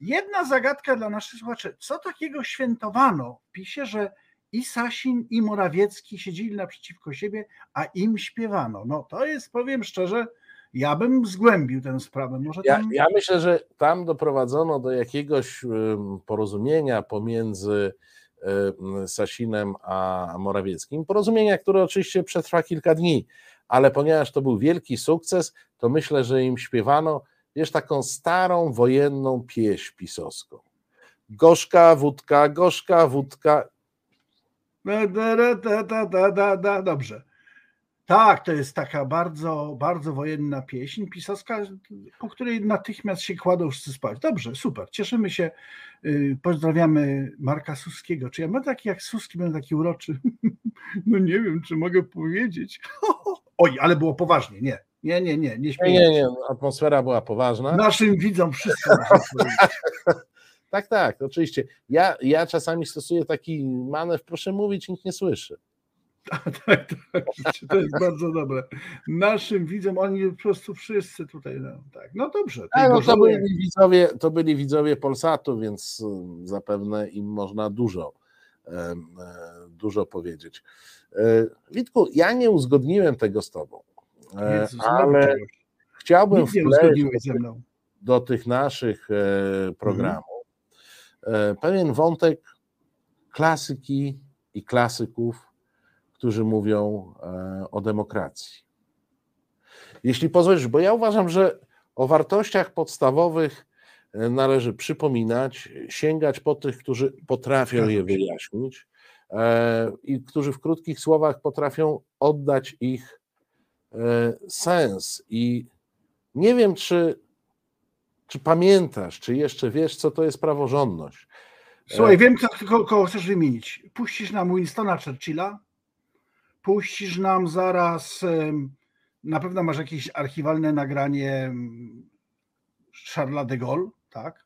Jedna zagadka dla naszych słuchaczy. Co takiego świętowano w PiSie, że i Sasin, i Morawiecki siedzieli naprzeciwko siebie, a im śpiewano? No to jest, powiem szczerze, ja bym zgłębił tę sprawę. Może Ja, tam... ja myślę, że tam doprowadzono do jakiegoś porozumienia pomiędzy Sasinem a Morawieckim. Porozumienia, które oczywiście przetrwa kilka dni, ale ponieważ to był wielki sukces, to myślę, że im śpiewano, wiesz, taką starą wojenną pieśń pisowską. Gorzka wódka, gorzka wódka. Da, da, da, da, da, da. Dobrze. Tak, to jest taka bardzo, bardzo wojenna pieśń pisowska, po której natychmiast się kładą wszyscy spać. Dobrze, super, cieszymy się. Yy, Pozdrawiamy Marka Suskiego. Czy ja będę taki jak Suski, będę taki uroczy? No nie wiem, czy mogę powiedzieć. Oj, ale było poważnie. Nie, nie, nie, nie, nie śmieję nie, nie, atmosfera była poważna. Naszym widzom wszystko. Tak, tak, oczywiście. Ja, ja czasami stosuję taki manewr, proszę mówić, nikt nie słyszy. Tak, tak, to jest bardzo dobre. Naszym widzom, oni po prostu wszyscy tutaj, no, tak. No dobrze. Tak, no to, byli widzowie, to byli widzowie Polsatu, więc y, zapewne im można dużo, e, dużo powiedzieć. E, Witku, ja nie uzgodniłem tego z tobą, e, Jezus, ale chciałbym wpleść do tych naszych programów e, pewien wątek klasyki i klasyków, którzy mówią e, o demokracji. Jeśli pozwolisz, bo ja uważam, że o wartościach podstawowych e, należy przypominać, sięgać po tych, którzy potrafią je wyjaśnić e, i którzy w krótkich słowach potrafią oddać ich sens. I nie wiem, czy, czy pamiętasz, czy jeszcze wiesz, co to jest praworządność. Słuchaj, wiem, kogo chcesz wymienić. Puścisz nam Winstona Churchilla, puścisz nam zaraz, na pewno masz jakieś archiwalne nagranie Charlesa de Gaulle, tak?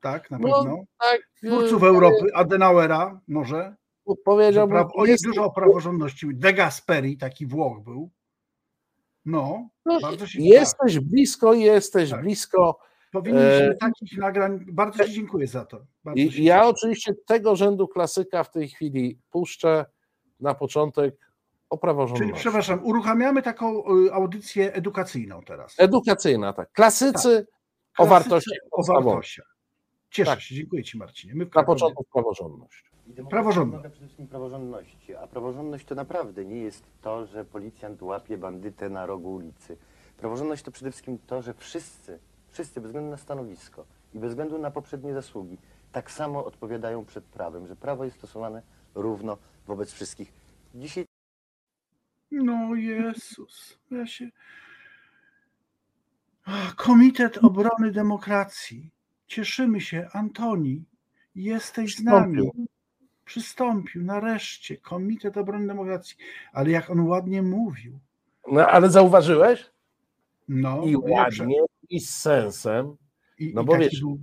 Tak, na No, pewno. Tak, Twórców e, Europy, Adenauera może. że Powiedziałbym, Pra... O, jest dużo o praworządności. De Gasperi, taki Włoch był. No, no, bardzo się jesteś blisko, jesteś Tak. blisko. powinniśmy e, takich nagrań. Bardzo Ci dziękuję za to. Bardzo ja cieszę. oczywiście tego rzędu klasyka w tej chwili puszczę na początek o Czyli, praworządności. przepraszam, uruchamiamy taką y, audycję edukacyjną teraz. Edukacyjna, tak. Klasycy o Klasycy wartościach O wartościach. Cieszę Tak. się, dziękuję Ci Marcinie. My Na początek praworządność. Praworządność. Przede wszystkim praworządności, a praworządność to naprawdę nie jest to, że policjant łapie bandytę na rogu ulicy. Praworządność to przede wszystkim to, że wszyscy, wszyscy bez względu na stanowisko i bez względu na poprzednie zasługi, tak samo odpowiadają przed prawem, że prawo jest stosowane równo wobec wszystkich. Dzisiaj No Jezus, ja się... Komitet Obrony Demokracji. Cieszymy się, Antoni, jesteś z nami. Przystąpił. Nareszcie, Komitet Obrony Demokracji. Ale jak on ładnie mówił. No ale zauważyłeś? No, I ładnie, i z sensem. i, No i bo wiesz, był-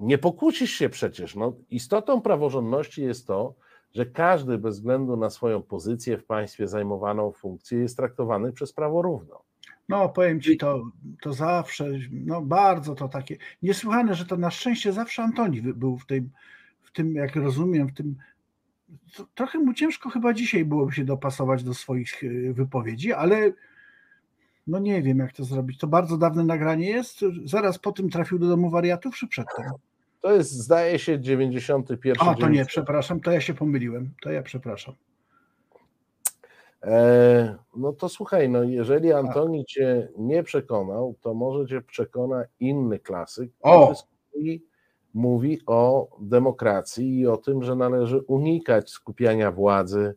nie pokłócisz się przecież. No, istotą praworządności jest to, że każdy bez względu na swoją pozycję w państwie, zajmowaną funkcję, jest traktowany przez prawo równo. No, powiem ci, to, to zawsze, no bardzo to takie, niesłychane, że to na szczęście zawsze Antoni był w tym, w tym jak rozumiem, w tym, trochę mu ciężko chyba dzisiaj byłoby się dopasować do swoich e, wypowiedzi, ale no nie wiem, jak to zrobić. To bardzo dawne nagranie jest, zaraz po tym trafił do domu wariatów, czy przedtem? To jest, zdaje się, 91 A, to nie, przepraszam, to ja się pomyliłem, to ja przepraszam. E, no to słuchaj, no jeżeli Antoni cię nie przekonał, to może cię przekona inny klasyk, O! który mówi o demokracji i o tym, że należy unikać skupiania władzy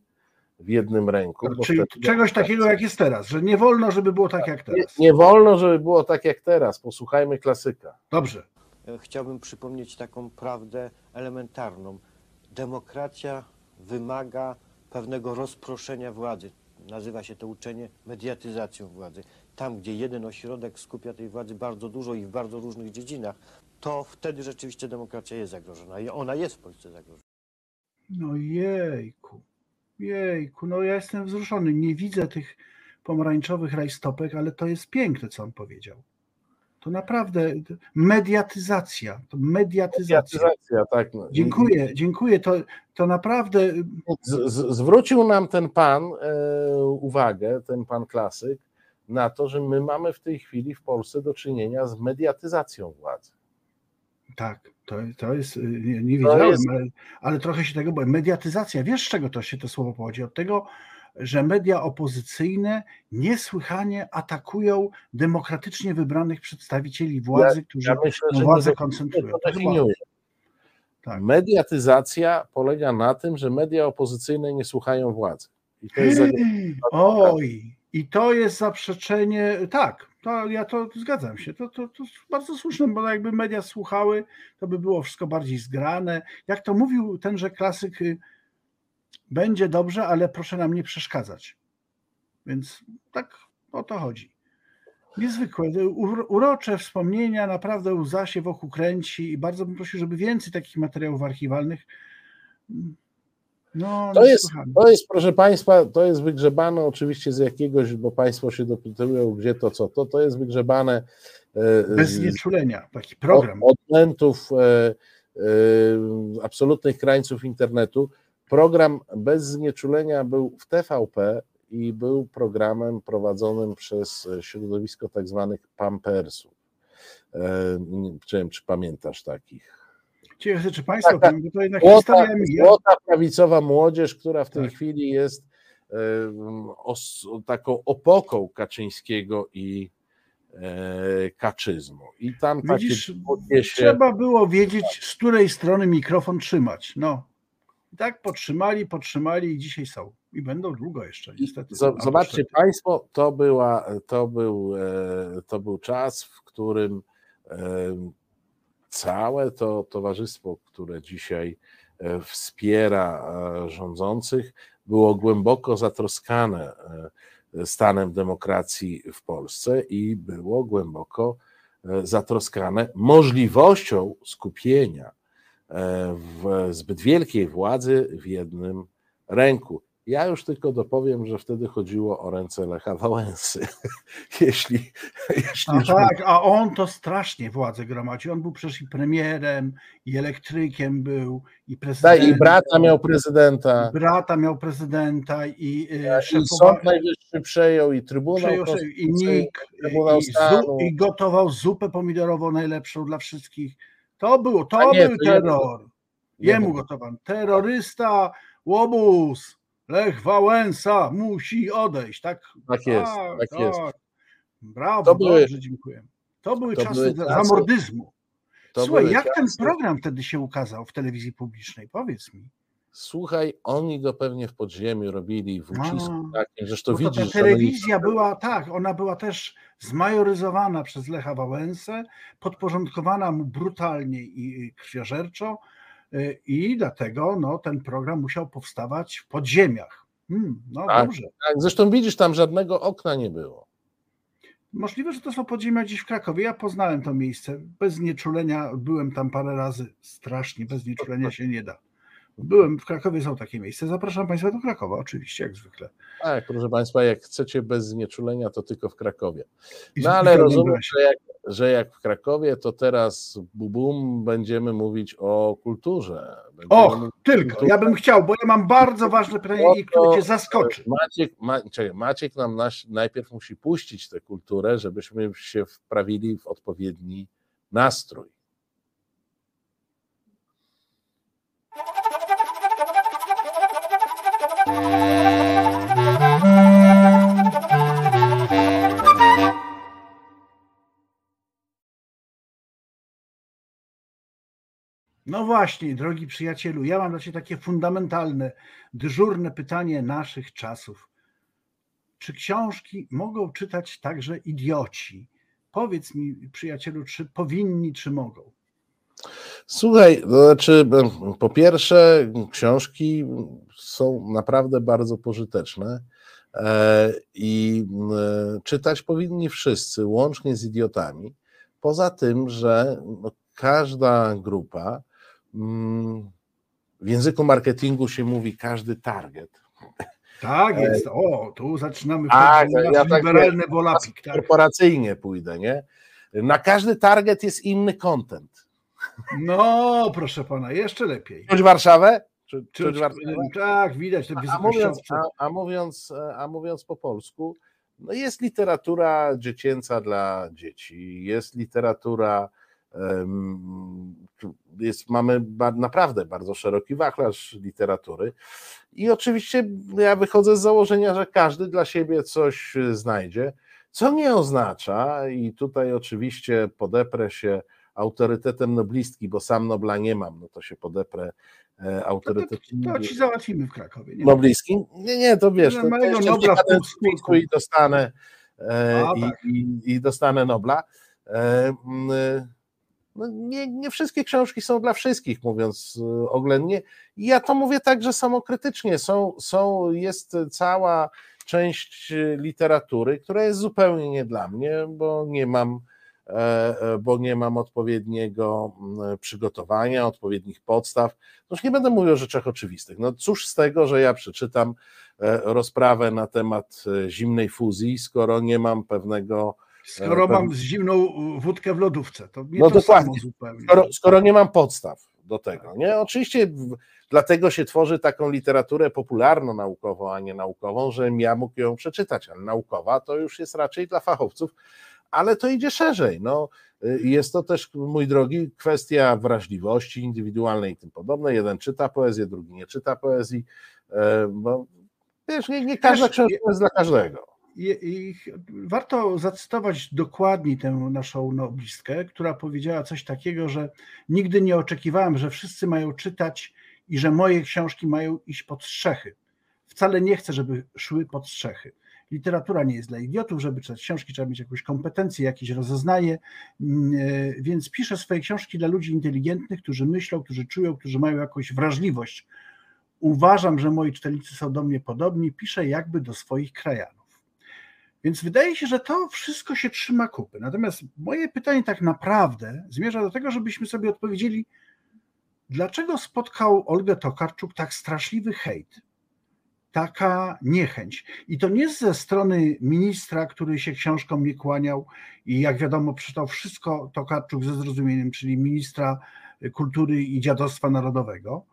w jednym ręku. Czyli czegoś takiego, jak jest teraz, że nie wolno, żeby było tak jak Nie, teraz. nie wolno, żeby było tak jak teraz. Posłuchajmy klasyka. Dobrze. E, Chciałbym przypomnieć taką prawdę elementarną. Demokracja wymaga pewnego rozproszenia władzy. Nazywa się to uczenie mediatyzacją władzy. Tam, gdzie jeden ośrodek skupia tej władzy bardzo dużo i w bardzo różnych dziedzinach, to wtedy rzeczywiście demokracja jest zagrożona. I ona jest w Polsce zagrożona. No jejku, jejku, no ja jestem wzruszony. Nie widzę tych pomarańczowych rajstopek, ale to jest piękne, co on powiedział. To naprawdę mediatyzacja, to mediatyzacja. Mediatyzacja, tak. No. Dziękuję, dziękuję. To, to naprawdę Z, z, zwrócił nam ten pan e, uwagę, ten pan klasyk, na to, że my mamy w tej chwili w Polsce do czynienia z mediatyzacją władzy. tak, to, to jest, y, nie, nie wiedziałem, jest- ale, ale trochę się tego boję. Mediatyzacja, wiesz z czego to się to słowo pochodzi? Od tego, że media opozycyjne niesłychanie atakują demokratycznie wybranych przedstawicieli władzy, którzy Ja myślę, władzę nie koncentrują. to To chyba- definiuje. Tak. Mediatyzacja polega na tym, że media opozycyjne nie słuchają władzy. I to jest. Oj, i to jest zaprzeczenie, tak, to ja to zgadzam się, to, to, to bardzo słuszne, bo jakby media słuchały, to by było wszystko bardziej zgrane. Jak to mówił tenże klasyk, y, będzie dobrze, ale proszę nam nie przeszkadzać. Więc tak o to chodzi. Niezwykłe, uro- urocze wspomnienia, naprawdę łza się wokół kręci i bardzo bym prosił, żeby więcej takich materiałów archiwalnych. No, To jest, to jest, proszę Państwa, to jest wygrzebane oczywiście z jakiegoś, bo Państwo się dopytują, gdzie to, co to, to jest wygrzebane e, Bez znieczulenia, taki program. Od, odmętów e, e, absolutnych krańców internetu. Program bez znieczulenia był w TVP i był programem prowadzonym przez środowisko tak zwanych pampersów. E, nie wiem, czy pamiętasz takich? Ciekawe, czy Państwo, Tak, bo to jednak Złota, złota prawicowa młodzież, która w tej Tak. chwili jest e, os, taką opoką Kaczyńskiego i e, kaczyzmu. I tam Widzisz, takie trzeba było wiedzieć, z której strony mikrofon trzymać. No. I tak potrzymali, potrzymali i dzisiaj są. I będą długo jeszcze, niestety. Zobaczcie niestety. Państwo, to, była, to, był, e, to był czas, w którym e, całe to towarzystwo, które dzisiaj e, wspiera rządzących, było głęboko zatroskane stanem demokracji w Polsce i było głęboko zatroskane możliwością skupienia w zbyt wielkiej władzy w jednym ręku. Ja już tylko dopowiem, że wtedy chodziło o ręce Lecha Wałęsy. jeśli jeśli A już tak, a on to strasznie władzę gromadził. On był przecież i premierem, i elektrykiem był, i prezydentem. i brata miał prezydenta, Brata miał prezydenta i, y, i szefowa- Sąd Najwyższy przejął, i Trybunał przejął i NIK, i, i gotował zupę pomidorową najlepszą dla wszystkich. To było, A to nie, był to terror. Jemu jemu. gotowano. Terrorysta, łobuz, Lech Wałęsa musi odejść. Tak, Tak jest, tak jest. Brawo, To były- dobrze, dziękuję. To były to czasy były zamordyzmu. To Słuchaj, jak ten czasy- program wtedy się ukazał w telewizji publicznej? Powiedz mi. Słuchaj, oni go pewnie w podziemiu robili w ucisku takim, że to widzisz. ta oni- telewizja była, tak, ona była też zmajoryzowana przez Lecha Wałęsę, podporządkowana mu brutalnie i krwiożerczo y, i dlatego no, ten program musiał powstawać w podziemiach. Hmm, no Tak. dobrze. Tak, zresztą widzisz, tam żadnego okna nie było. Możliwe, że to są podziemia gdzieś w Krakowie. Ja poznałem to miejsce. Bez nieczulenia byłem tam parę razy. Strasznie, bez nieczulenia się nie da. Byłem w Krakowie, są takie miejsca. Zapraszam Państwa do Krakowa, oczywiście, jak zwykle. Tak, proszę Państwa, jak chcecie bez znieczulenia, to tylko w Krakowie. No ale rozumiem, że jak, że jak w Krakowie, to teraz bubum będziemy mówić o kulturze. Będziemy Och, tylko. kulturze. Ja bym chciał, bo ja mam bardzo ważne pytanie, No i które Cię zaskoczy. Maciek, Ma, czekaj, Maciek nam najpierw musi puścić tę kulturę, żebyśmy się wprawili w odpowiedni nastrój. No właśnie, drogi przyjacielu, ja mam dla Ciebie takie fundamentalne, dyżurne pytanie naszych czasów. Czy książki mogą czytać także idioci? Powiedz mi, przyjacielu, czy powinni, czy mogą? Słuchaj, to znaczy, po pierwsze, książki są naprawdę bardzo pożyteczne e, i m, czytać powinni wszyscy, łącznie z idiotami. Poza tym, że no, każda grupa, w języku marketingu się mówi każdy target. Tak jest. O, tu zaczynamy Tak, ja tak liberalny wiem, wolapik. Tak? Korporacyjnie pójdę, nie? Na każdy target jest inny content. No, proszę pana, jeszcze lepiej. Czuć Warszawę? Czuć czy- Warszawę? tak, widać te A mówiąc, a, a, mówiąc, a mówiąc po polsku, no jest literatura dziecięca dla dzieci, jest literatura, jest, mamy naprawdę bardzo szeroki wachlarz literatury i oczywiście ja wychodzę z założenia, że każdy dla siebie coś e, znajdzie, co nie oznacza i tutaj oczywiście podeprę się autorytetem noblistki, bo sam Nobla nie mam, no to się podeprę e, autorytetem To ci załatwimy w Krakowie. Nie Nobliskim? Nie, nie, to wiesz, to, to jeszcze Nobla w i dostanę, e, A, i, tak. i, i dostanę Nobla. E, e, no nie, nie wszystkie książki są dla wszystkich, mówiąc e, oględnie. Ja to mówię także samokrytycznie. Są, są, jest cała część e, literatury, która jest zupełnie nie dla mnie, bo nie mam e, e, bo nie mam odpowiedniego mm, przygotowania, odpowiednich podstaw. No nie będę mówił o rzeczach oczywistych. No cóż z tego, że ja przeczytam e, rozprawę na temat zimnej fuzji, skoro nie mam pewnego. Skoro e, mam z zimną wódkę w lodówce, to nie No to dokładnie. zupełnie. Skoro, skoro nie mam podstaw do tego. Nie? Oczywiście dlatego się tworzy taką literaturę popularno-naukową, a nie naukową, żebym ja mógł ją przeczytać, ale naukowa to już jest raczej dla fachowców, ale to idzie szerzej. No, y, jest to też, mój drogi, kwestia wrażliwości indywidualnej i tym podobne. Jeden czyta poezję, drugi nie czyta poezji, e, bo wiesz, nie, nie każda książka jest dla każdego. I, i warto zacytować dokładnie tę naszą noblistkę, która powiedziała coś takiego, że nigdy nie oczekiwałem, że wszyscy mają czytać i że moje książki mają iść pod strzechy. Wcale nie chcę, żeby szły pod strzechy. Literatura nie jest dla idiotów, żeby czytać książki, trzeba mieć jakąś kompetencję, jakieś rozeznanie, mm, e, więc piszę swoje książki dla ludzi inteligentnych, którzy myślą, którzy czują, którzy mają jakąś wrażliwość. Uważam, że moi czytelnicy są do mnie podobni, piszę jakby do swoich krajanów. Więc wydaje się, że to wszystko się trzyma kupy. Natomiast moje pytanie tak naprawdę zmierza do tego, żebyśmy sobie odpowiedzieli, dlaczego spotkał Olgę Tokarczuk tak straszliwy hejt, taka niechęć. I to nie ze strony ministra, który się książką nie kłaniał i jak wiadomo przeczytał wszystko Tokarczuk ze zrozumieniem, czyli ministra kultury i dziadostwa narodowego,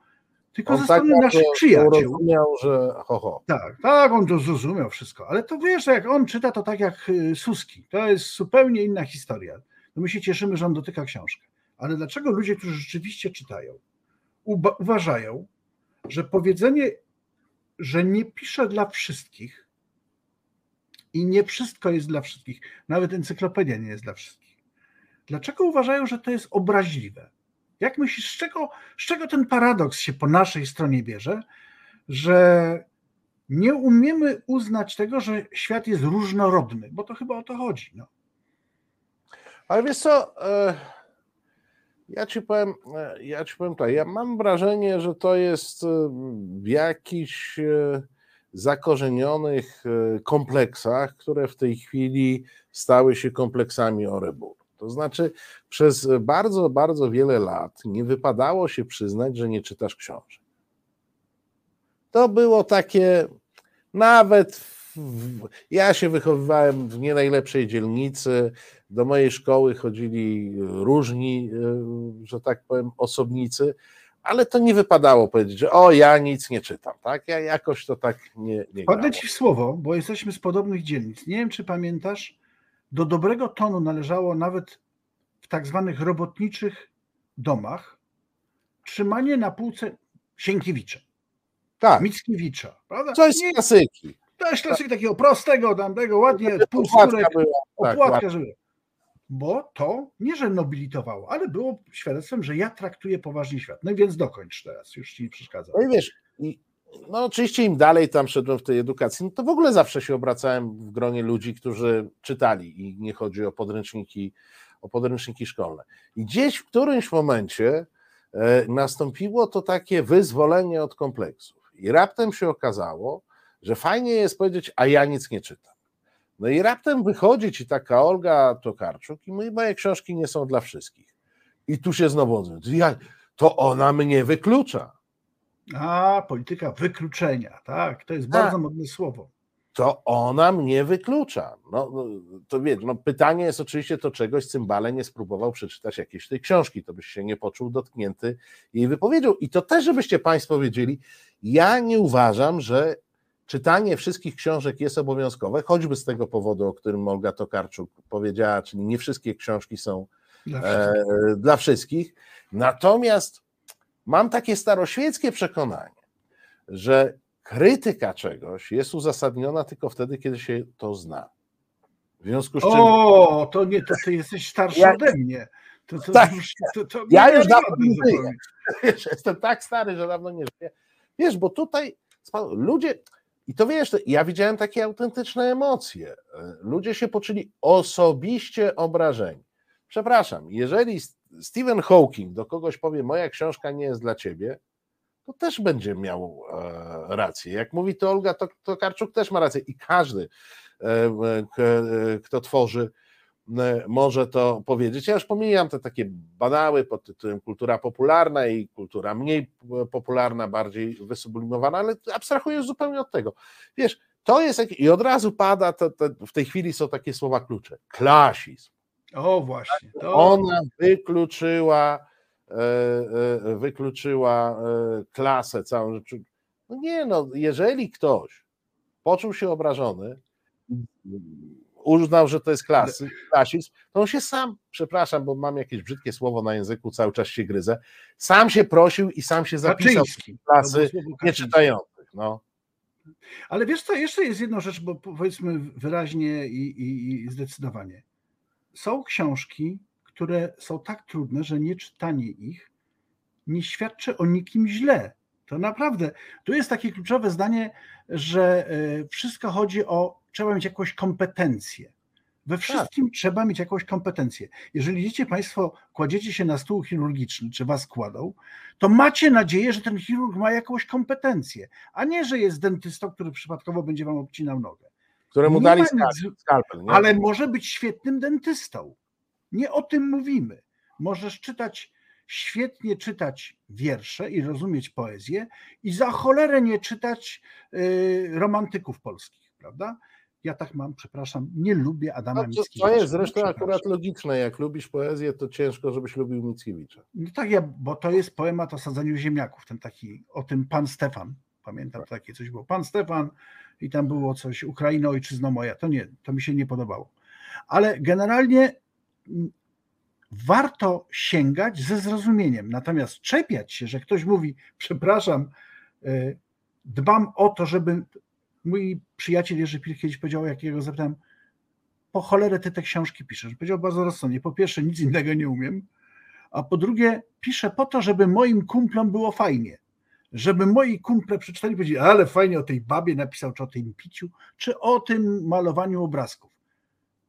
tylko ze strony bardzo naszych przyjaciół. Rozumiał, że ho, ho. Tak, tak, on to zrozumiał wszystko, ale to wiesz, że jak on czyta, to tak jak y, Suski, to jest zupełnie inna historia. No my się cieszymy, że on dotyka książkę, ale dlaczego ludzie, którzy rzeczywiście czytają, uważają, że powiedzenie, że nie pisze dla wszystkich i nie wszystko jest dla wszystkich, nawet encyklopedia nie jest dla wszystkich. dlaczego uważają, że to jest obraźliwe? Jak myślisz, z czego, z czego ten paradoks się po naszej stronie bierze, że nie umiemy uznać tego, że świat jest różnorodny, bo to chyba o to chodzi. No. Ale wiesz co, e, ja ci powiem, e, ja ci powiem tak, ja mam wrażenie, że to jest e, w jakichś zakorzenionych kompleksach, które w tej chwili stały się kompleksami Oreburu. To znaczy, przez bardzo, bardzo wiele lat nie wypadało się przyznać, że nie czytasz książek. To było takie, nawet w, ja się wychowywałem w nie najlepszej dzielnicy. Do mojej szkoły chodzili różni, e, że tak powiem, osobnicy, ale to nie wypadało powiedzieć, że o, ja nic nie czytam, tak? Ja jakoś to tak nie. nie Padnę ci w słowo, bo jesteśmy z podobnych dzielnic. Nie wiem, czy pamiętasz, do dobrego tonu należało nawet w tak zwanych robotniczych domach trzymanie na półce Sienkiewicza. Tak. Mickiewicza, prawda? Coś z klasyki. To jest klasyk takiego prostego, tamtego, ładnie, półskórek, opłatka, tak, żeby... Bo to nie, że nobilitowało, ale było świadectwem, że ja traktuję poważnie świat. No i więc dokończ teraz, już ci nie przeszkadza. No i wiesz, no oczywiście im dalej tam szedłem w tej edukacji, no to w ogóle zawsze się obracałem w gronie ludzi, którzy czytali i nie chodzi o podręczniki, o podręczniki szkolne. I gdzieś w którymś momencie e, nastąpiło to takie wyzwolenie od kompleksów. I raptem się okazało, że fajnie jest powiedzieć, a ja nic nie czytam. No i raptem wychodzi ci taka Olga Tokarczuk i mówi, moje książki nie są dla wszystkich. I tu się znowu odzywa, to ona mnie wyklucza. A, polityka wykluczenia, tak, to jest tak. bardzo modne słowo. To ona mnie wyklucza. No, no, to wiesz, no pytanie jest oczywiście to czegoś, Cymbale nie spróbował przeczytać jakiejś tej książki, to byś się nie poczuł dotknięty jej wypowiedzią. I to też, żebyście Państwo wiedzieli, ja nie uważam, że czytanie wszystkich książek jest obowiązkowe, choćby z tego powodu, o którym Olga Tokarczuk powiedziała, czyli nie wszystkie książki są dla wszystkich. E, dla wszystkich. Natomiast mam takie staroświeckie przekonanie, że krytyka czegoś jest uzasadniona tylko wtedy, kiedy się to zna. W związku z czym. O, to nie, to ty jesteś starszy ja, ode mnie. To, to, tak, to, to ja już dawno nie żyję. jestem tak stary, że dawno nie żyję. Wiesz, bo tutaj ludzie, i to wiesz, ja widziałem takie autentyczne emocje. Ludzie się poczuli osobiście obrażeni. Przepraszam, jeżeli Stephen Hawking do kogoś powie, moja książka nie jest dla ciebie, to też będzie miał e, rację. Jak mówi to Olga, to, to Karczuk też ma rację i każdy, e, kto tworzy E, może to powiedzieć. Ja już pomijam te takie banały pod tytułem kultura popularna i kultura mniej popularna, bardziej wysublimowana, ale abstrahuję zupełnie od tego. Wiesz, to jest i od razu pada, to, to w tej chwili są takie słowa klucze. Klasizm. O właśnie. To... Ona wykluczyła, e, e, wykluczyła klasę całą rzecz. No nie, no, jeżeli ktoś poczuł się obrażony, uznał, że to jest klasy, klasizm, to on się sam, przepraszam, bo mam jakieś brzydkie słowo na języku, cały czas się gryzę, sam się prosił i sam się zapisał w klasy nieczytających. No. Ale wiesz co, jeszcze jest jedna rzecz, bo powiedzmy wyraźnie i, i, i zdecydowanie. Są książki, które są tak trudne, że nieczytanie ich nie świadczy o nikim źle. To naprawdę, tu jest takie kluczowe zdanie, że e, wszystko chodzi o trzeba mieć jakąś kompetencję. We tak. wszystkim tak. trzeba mieć jakąś kompetencję. Jeżeli idziecie Państwo, kładziecie się na stół chirurgiczny, czy Was kładą, to macie nadzieję, że ten chirurg ma jakąś kompetencję, a nie, że jest dentystą, który przypadkowo będzie Wam obcinał nogę. Któremu dali skalpel. Nie? Ale może być świetnym dentystą. Nie o tym mówimy. Możesz czytać świetnie czytać wiersze i rozumieć poezję i za cholerę nie czytać y, romantyków polskich, prawda? Ja tak mam, przepraszam, nie lubię Adama no, Mickiewicza. To jest zresztą akurat logiczne. Jak lubisz poezję, to ciężko, żebyś lubił Mickiewicza. No tak, ja, bo to jest poemat o sadzeniu ziemniaków, ten taki, o tym Pan Stefan. Pamiętam, tak. takie coś było. Pan Stefan i tam było coś, Ukraina, ojczyzna moja. To nie, to mi się nie podobało. Ale generalnie mm, warto sięgać ze zrozumieniem. Natomiast czepiać się, że ktoś mówi, przepraszam, e, dbam o to, żeby mój przyjaciel Jerzy Pil kiedyś powiedział, jakiego zapytałem, po cholerę ty te książki piszesz? Powiedział bardzo rozsądnie, po pierwsze nic innego nie umiem, a po drugie piszę po to, żeby moim kumplom było fajnie. Żeby moi kumple przeczytali i powiedzieli, ale fajnie o tej babie napisał, czy o tym piciu, czy o tym malowaniu obrazków.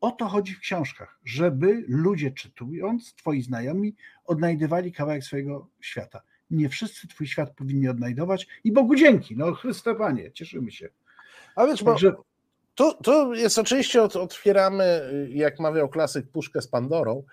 O to chodzi w książkach, żeby ludzie czytując, twoi znajomi, odnajdywali kawałek swojego świata. Nie wszyscy twój świat powinni odnajdować i Bogu dzięki, no Chryste Panie, cieszymy się. A wiesz, bo tu jest oczywiście, od, otwieramy, jak mawiał klasyk, puszkę z Pandorą.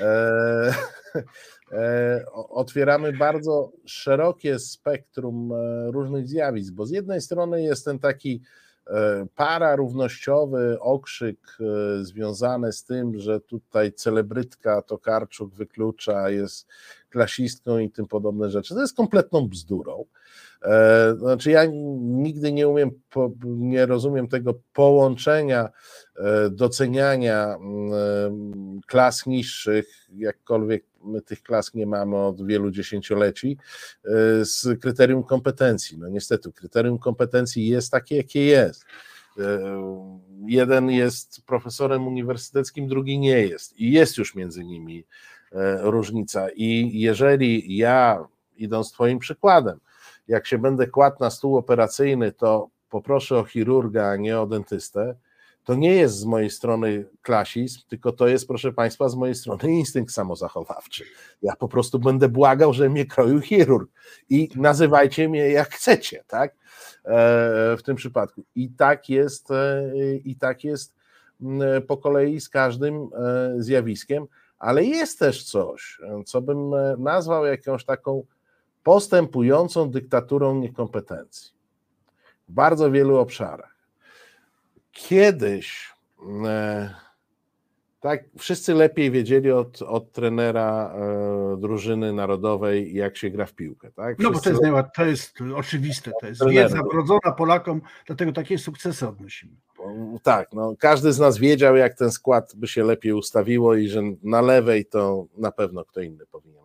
E, e, otwieramy bardzo szerokie spektrum e, różnych zjawisk, bo z jednej strony jest ten taki e, para równościowy okrzyk e, związany z tym, że tutaj celebrytka Tokarczuk wyklucza, jest klasistką i tym podobne rzeczy. To jest kompletną bzdurą. E, znaczy, ja nigdy nie umiem, nie rozumiem tego połączenia, e, doceniania mm, klas niższych, jakkolwiek my tych klas nie mamy od wielu dziesięcioleci, e, z kryterium kompetencji. No niestety, kryterium kompetencji jest takie, jakie jest. Jeden jest profesorem uniwersyteckim, drugi nie jest. I jest już między nimi różnica. I jeżeli ja, idąc Twoim przykładem, jak się będę kładł na stół operacyjny, to poproszę o chirurga, a nie o dentystę, to nie jest z mojej strony klasizm, tylko to jest, proszę Państwa, z mojej strony instynkt samozachowawczy. Ja po prostu będę błagał, że mnie kroił chirurg i nazywajcie mnie jak chcecie, tak? E, w tym przypadku. I tak jest, e, i tak jest mm, po kolei z każdym e, zjawiskiem, ale jest też coś, co bym nazwał jakąś taką postępującą dyktaturą niekompetencji w bardzo wielu obszarach. Kiedyś e, tak wszyscy lepiej wiedzieli od, od trenera e, drużyny narodowej, jak się gra w piłkę. Tak? No bo to jest, to jest oczywiste, to jest wiedza wrodzona Polakom, dlatego takie sukcesy odnosimy. Tak, no, każdy z nas wiedział, jak ten skład by się lepiej ustawiło i że na lewej to na pewno kto inny powinien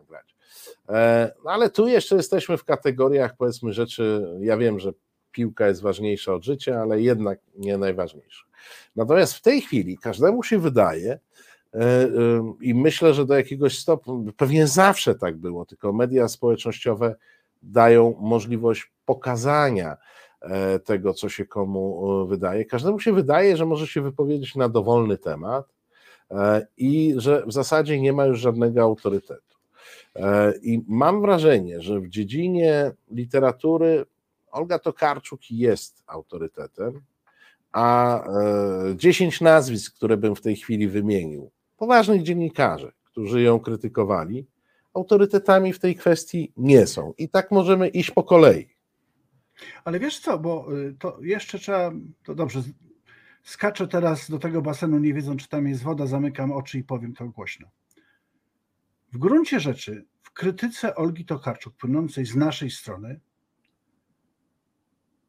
E, no ale tu jeszcze jesteśmy w kategoriach, powiedzmy, rzeczy. Ja wiem, że piłka jest ważniejsza od życia, ale jednak nie najważniejsza. Natomiast w tej chwili każdemu się wydaje, e, e, i myślę, że do jakiegoś stopnia, pewnie zawsze tak było, tylko media społecznościowe dają możliwość pokazania tego, co się komu wydaje. Każdemu się wydaje, że może się wypowiedzieć na dowolny temat i że w zasadzie nie ma już żadnego autorytetu. E, I mam wrażenie, że w dziedzinie literatury Olga Tokarczuk jest autorytetem, a 10 e, nazwisk, które bym w tej chwili wymienił, poważnych dziennikarzy, którzy ją krytykowali, autorytetami w tej kwestii nie są. I tak możemy iść po kolei. Ale wiesz co, bo y, to jeszcze trzeba, to dobrze, skaczę teraz do tego basenu, nie wiedząc, czy tam jest woda, zamykam oczy i powiem to głośno. W gruncie rzeczy w krytyce Olgi Tokarczuk płynącej z naszej strony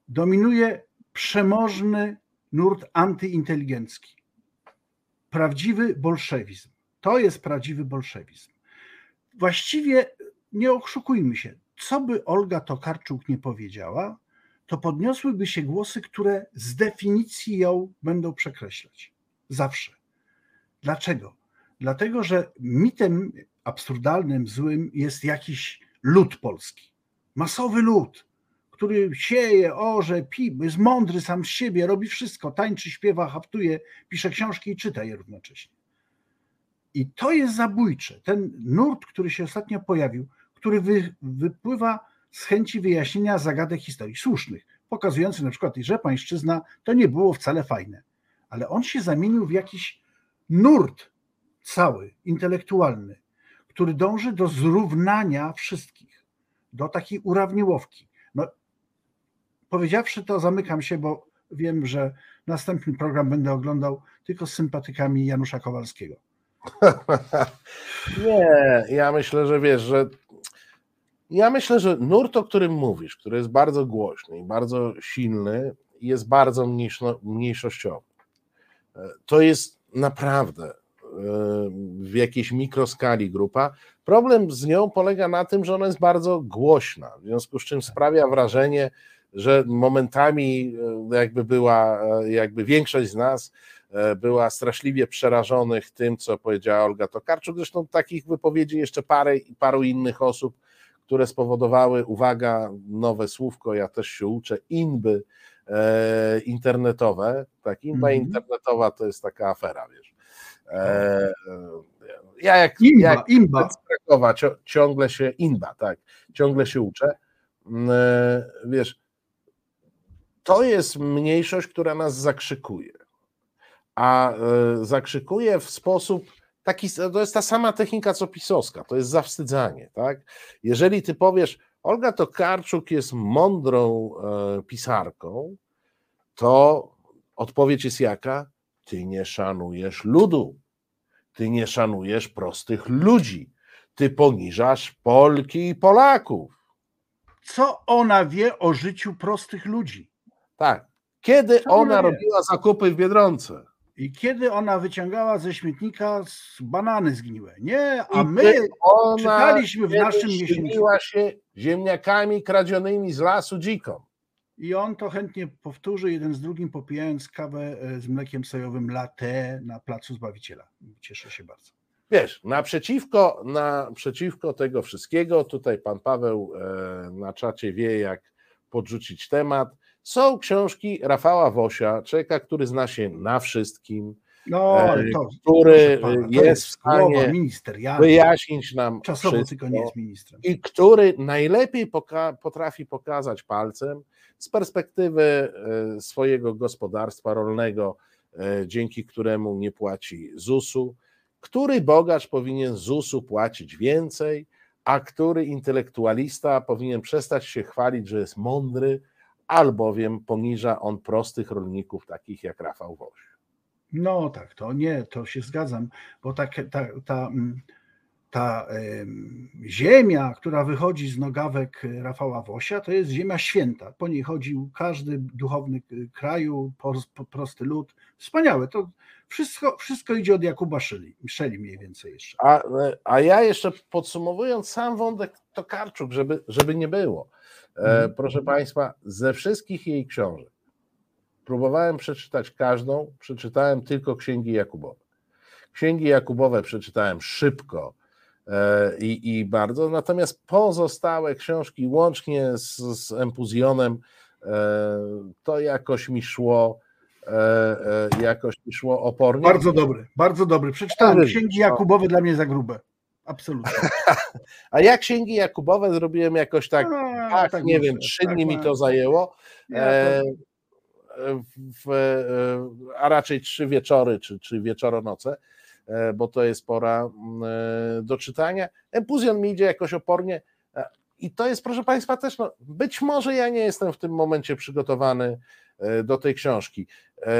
dominuje przemożny nurt antyinteligencki. Prawdziwy bolszewizm. To jest prawdziwy bolszewizm. Właściwie nie oszukujmy się, co by Olga Tokarczuk nie powiedziała, to podniosłyby się głosy, które z definicji ją będą przekreślać. Zawsze. Dlaczego? Dlatego, że mitem absurdalnym, złym jest jakiś lud polski. Masowy lud, który sieje, orze, pi, jest mądry sam z siebie, robi wszystko, tańczy, śpiewa, haftuje, pisze książki i czyta je równocześnie. I to jest zabójcze. Ten nurt, który się ostatnio pojawił, który wy, wypływa z chęci wyjaśnienia zagadek historii słusznych, pokazujący na przykład, że pańszczyzna to nie było wcale fajne. Ale on się zamienił w jakiś nurt cały, intelektualny, który dąży do zrównania wszystkich, do takiej urawniłowki. No, powiedziawszy to, zamykam się, bo wiem, że następny program będę oglądał tylko z sympatykami Janusza Kowalskiego. Nie, ja myślę, że wiesz, że ja myślę, że nurt, o którym mówisz, który jest bardzo głośny i bardzo silny, jest bardzo mniejszościowy. To jest naprawdę w jakiejś mikroskali grupa. Problem z nią polega na tym, że ona jest bardzo głośna, w związku z czym sprawia wrażenie, że momentami e, jakby była, e, jakby większość z nas e, była straszliwie przerażonych tym, co powiedziała Olga Tokarczuk. Zresztą takich wypowiedzi jeszcze parę, paru innych osób, które spowodowały, uwaga, nowe słówko, ja też się uczę, inby e, internetowe. Tak, inba Mhm. internetowa to jest taka afera, wiesz. E, e, ja jak, Imba, jak imba. z Krakowa ciągle się, inba, tak, ciągle się uczę. Mm, e, Wiesz, to jest mniejszość, która nas zakrzykuje. A e, zakrzykuje w sposób taki, to jest ta sama technika co pisowska, to jest zawstydzanie, tak? Jeżeli ty powiesz, Olga Tokarczuk jest mądrą e, pisarką, to odpowiedź jest jaka? Ty nie szanujesz ludu, ty nie szanujesz prostych ludzi, ty poniżasz Polki i Polaków. Co ona wie o życiu prostych ludzi? Tak. Kiedy Co ona robiła zakupy w Biedronce? I kiedy ona wyciągała ze śmietnika z banany zgniłe? Nie, a I my czytaliśmy w naszym miesięczniku. się ziemniakami kradzionymi z lasu dziką. I on to chętnie powtórzy, jeden z drugim popijając kawę e, z mlekiem sojowym latte na placu Zbawiciela. Cieszę się bardzo. Wiesz, naprzeciwko, naprzeciwko tego wszystkiego, tutaj pan Paweł e, na czacie wie, jak podrzucić temat. Są książki Rafała Wosia, człowieka, który zna się na wszystkim, No, e, ale to, który pana, to jest w stanie wyjaśnić nam Czasowo wszystko. tylko nie jest ministrem. i który najlepiej poka- potrafi pokazać palcem z perspektywy e, swojego gospodarstwa rolnego, e, dzięki któremu nie płaci ZUS-u, który bogacz powinien ZUS-u płacić więcej, a który intelektualista powinien przestać się chwalić, że jest mądry, albowiem poniża on prostych rolników takich jak Rafał Woś. No tak, to nie, to się zgadzam, bo tak, ta, ta, mm, ta em, ziemia, która wychodzi z nogawek Rafała Wosia, to jest ziemia święta. Po niej chodził każdy duchowny kraju, pos- po- prosty lud. Wspaniałe, to wszystko, wszystko idzie od Jakuba Szyli, Szeli mniej więcej jeszcze. A, a ja jeszcze podsumowując sam wątek Tokarczuk, żeby, żeby nie było. E, Mhm. proszę Państwa, ze wszystkich jej książek próbowałem przeczytać każdą, przeczytałem tylko księgi Jakubowe. Księgi Jakubowe przeczytałem szybko e, i, i bardzo, natomiast pozostałe książki, łącznie z, z Empuzjonem, e, to jakoś mi szło, jakoś mi szło opornie. Bardzo dobry, bardzo dobry. Przeczytałem Dobry. księgi Jakubowe dla mnie za grube. Absolutnie. A ja księgi Jakubowe zrobiłem jakoś tak, A, tak, tak nie wiem, trzy tak dni mi ma- to zajęło. Ja to- E, w, e, a raczej trzy wieczory, czy, czy wieczoronoce, e, bo to jest pora mm, e, do czytania. Empuzjon mi idzie jakoś opornie e, i to jest, proszę Państwa, też, no, być może ja nie jestem w tym momencie przygotowany e, do tej książki. E,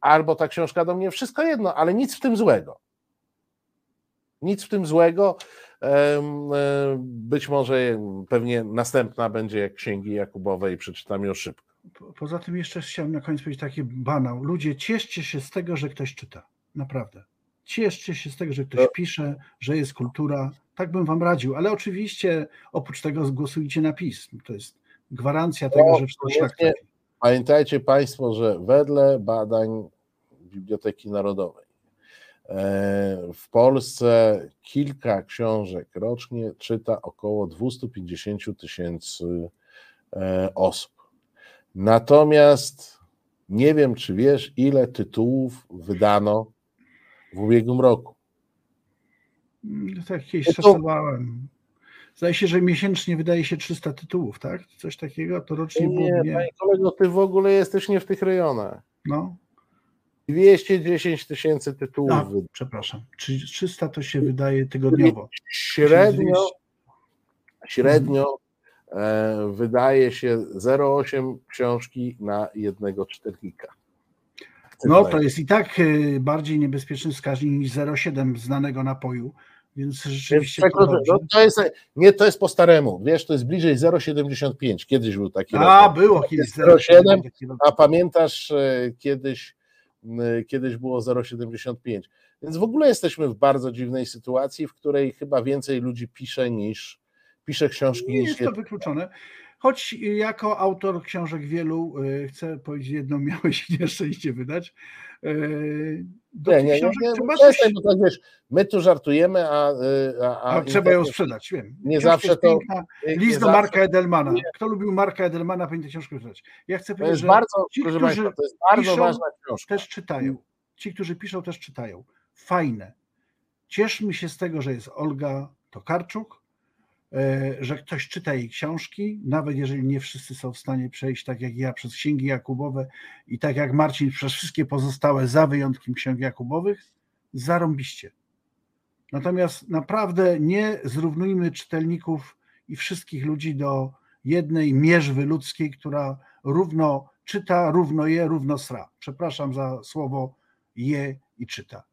Albo ta książka do mnie, wszystko jedno, ale nic w tym złego. Nic w tym złego. E, Być może pewnie następna będzie jak księgi Jakubowej, przeczytam ją szybko. Po- Poza tym jeszcze chciałem na koniec powiedzieć taki banał. Ludzie, cieszcie się z tego, że ktoś czyta. Naprawdę. Cieszcie się z tego, że ktoś To- pisze, że jest kultura. Tak bym wam radził, ale oczywiście oprócz tego zgłosujcie na pism. To jest gwarancja tego, że szlak koniecznie. trafi. Pamiętajcie Państwo, że wedle badań Biblioteki Narodowej e, w Polsce kilka książek rocznie czyta około 250 tysięcy e, osób. Natomiast nie wiem, czy wiesz, ile tytułów wydano w ubiegłym roku. Mm, Tak kiedyś No to- szacowałem. Zdaje się, że miesięcznie wydaje się 300 tytułów, tak? Coś takiego, to rocznie było Nie, nie. panie kolego, ty w ogóle jesteś nie w tych rejonach. No, 210 tysięcy tytułów a, wydano. przepraszam. Trzy- 300 to się wydaje tygodniowo. Średnio, średnio e, wydaje się 0,8 książki na jednego czytelnika. No to jest i tak y, bardziej niebezpieczny wskaźnik niż 0,7 znanego napoju, więc rzeczywiście Więc to tak, dobrze. no, to jest, nie, to jest po staremu, wiesz, to jest bliżej 0,75, kiedyś był taki A, było kiedyś 0,7, takiego- a pamiętasz e, kiedyś, kiedyś było 0,75, więc w ogóle jesteśmy w bardzo dziwnej sytuacji, w której chyba więcej ludzi pisze niż pisze książki Nie niż jest to wykluczone. Choć jako autor książek wielu y, chcę powiedzieć jedną, miałeś nieszczęście wydać. y, Do Nie, nie, nie, książek nie, trzeba coś, tak wiesz, my tu żartujemy, a, y, a, a trzeba ją sprzedać, wiem. Nie Książka zawsze to- piękna. List do zawsze- Marka Edelmana. Kto lubił Marka Edelmana, powinien tę książkę czytać. Ja chcę To powiedzieć, jest że bardzo, ci, którzy Państwa, to jest bardzo piszą, ważna książka. też czytają. Ci, którzy piszą, też czytają. Fajne. Cieszmy się z tego, że jest Olga Tokarczuk, e, że ktoś czyta jej książki, nawet jeżeli nie wszyscy są w stanie przejść tak jak ja przez księgi Jakubowe i tak jak Marcin przez wszystkie pozostałe, za wyjątkiem księg Jakubowych, zarąbiście. Natomiast naprawdę nie zrównujmy czytelników i wszystkich ludzi do jednej mierzwy ludzkiej, która równo czyta, równo je, równo sra. Przepraszam za słowo je i czyta.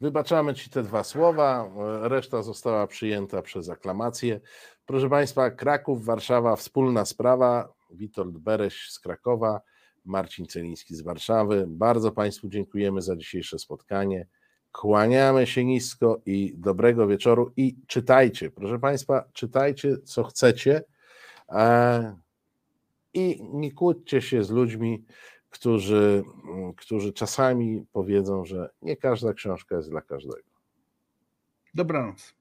Wybaczamy Ci te dwa słowa, reszta została przyjęta przez aklamację. Proszę Państwa, Kraków, Warszawa, wspólna sprawa. Witold Bereś z Krakowa, Marcin Celiński z Warszawy. Bardzo Państwu dziękujemy za dzisiejsze spotkanie. Kłaniamy się nisko i dobrego wieczoru. I czytajcie, proszę Państwa, czytajcie co chcecie e, i nie kłóćcie się z ludźmi, którzy, mm, którzy czasami powiedzą, że nie każda książka jest dla każdego. Dobranoc.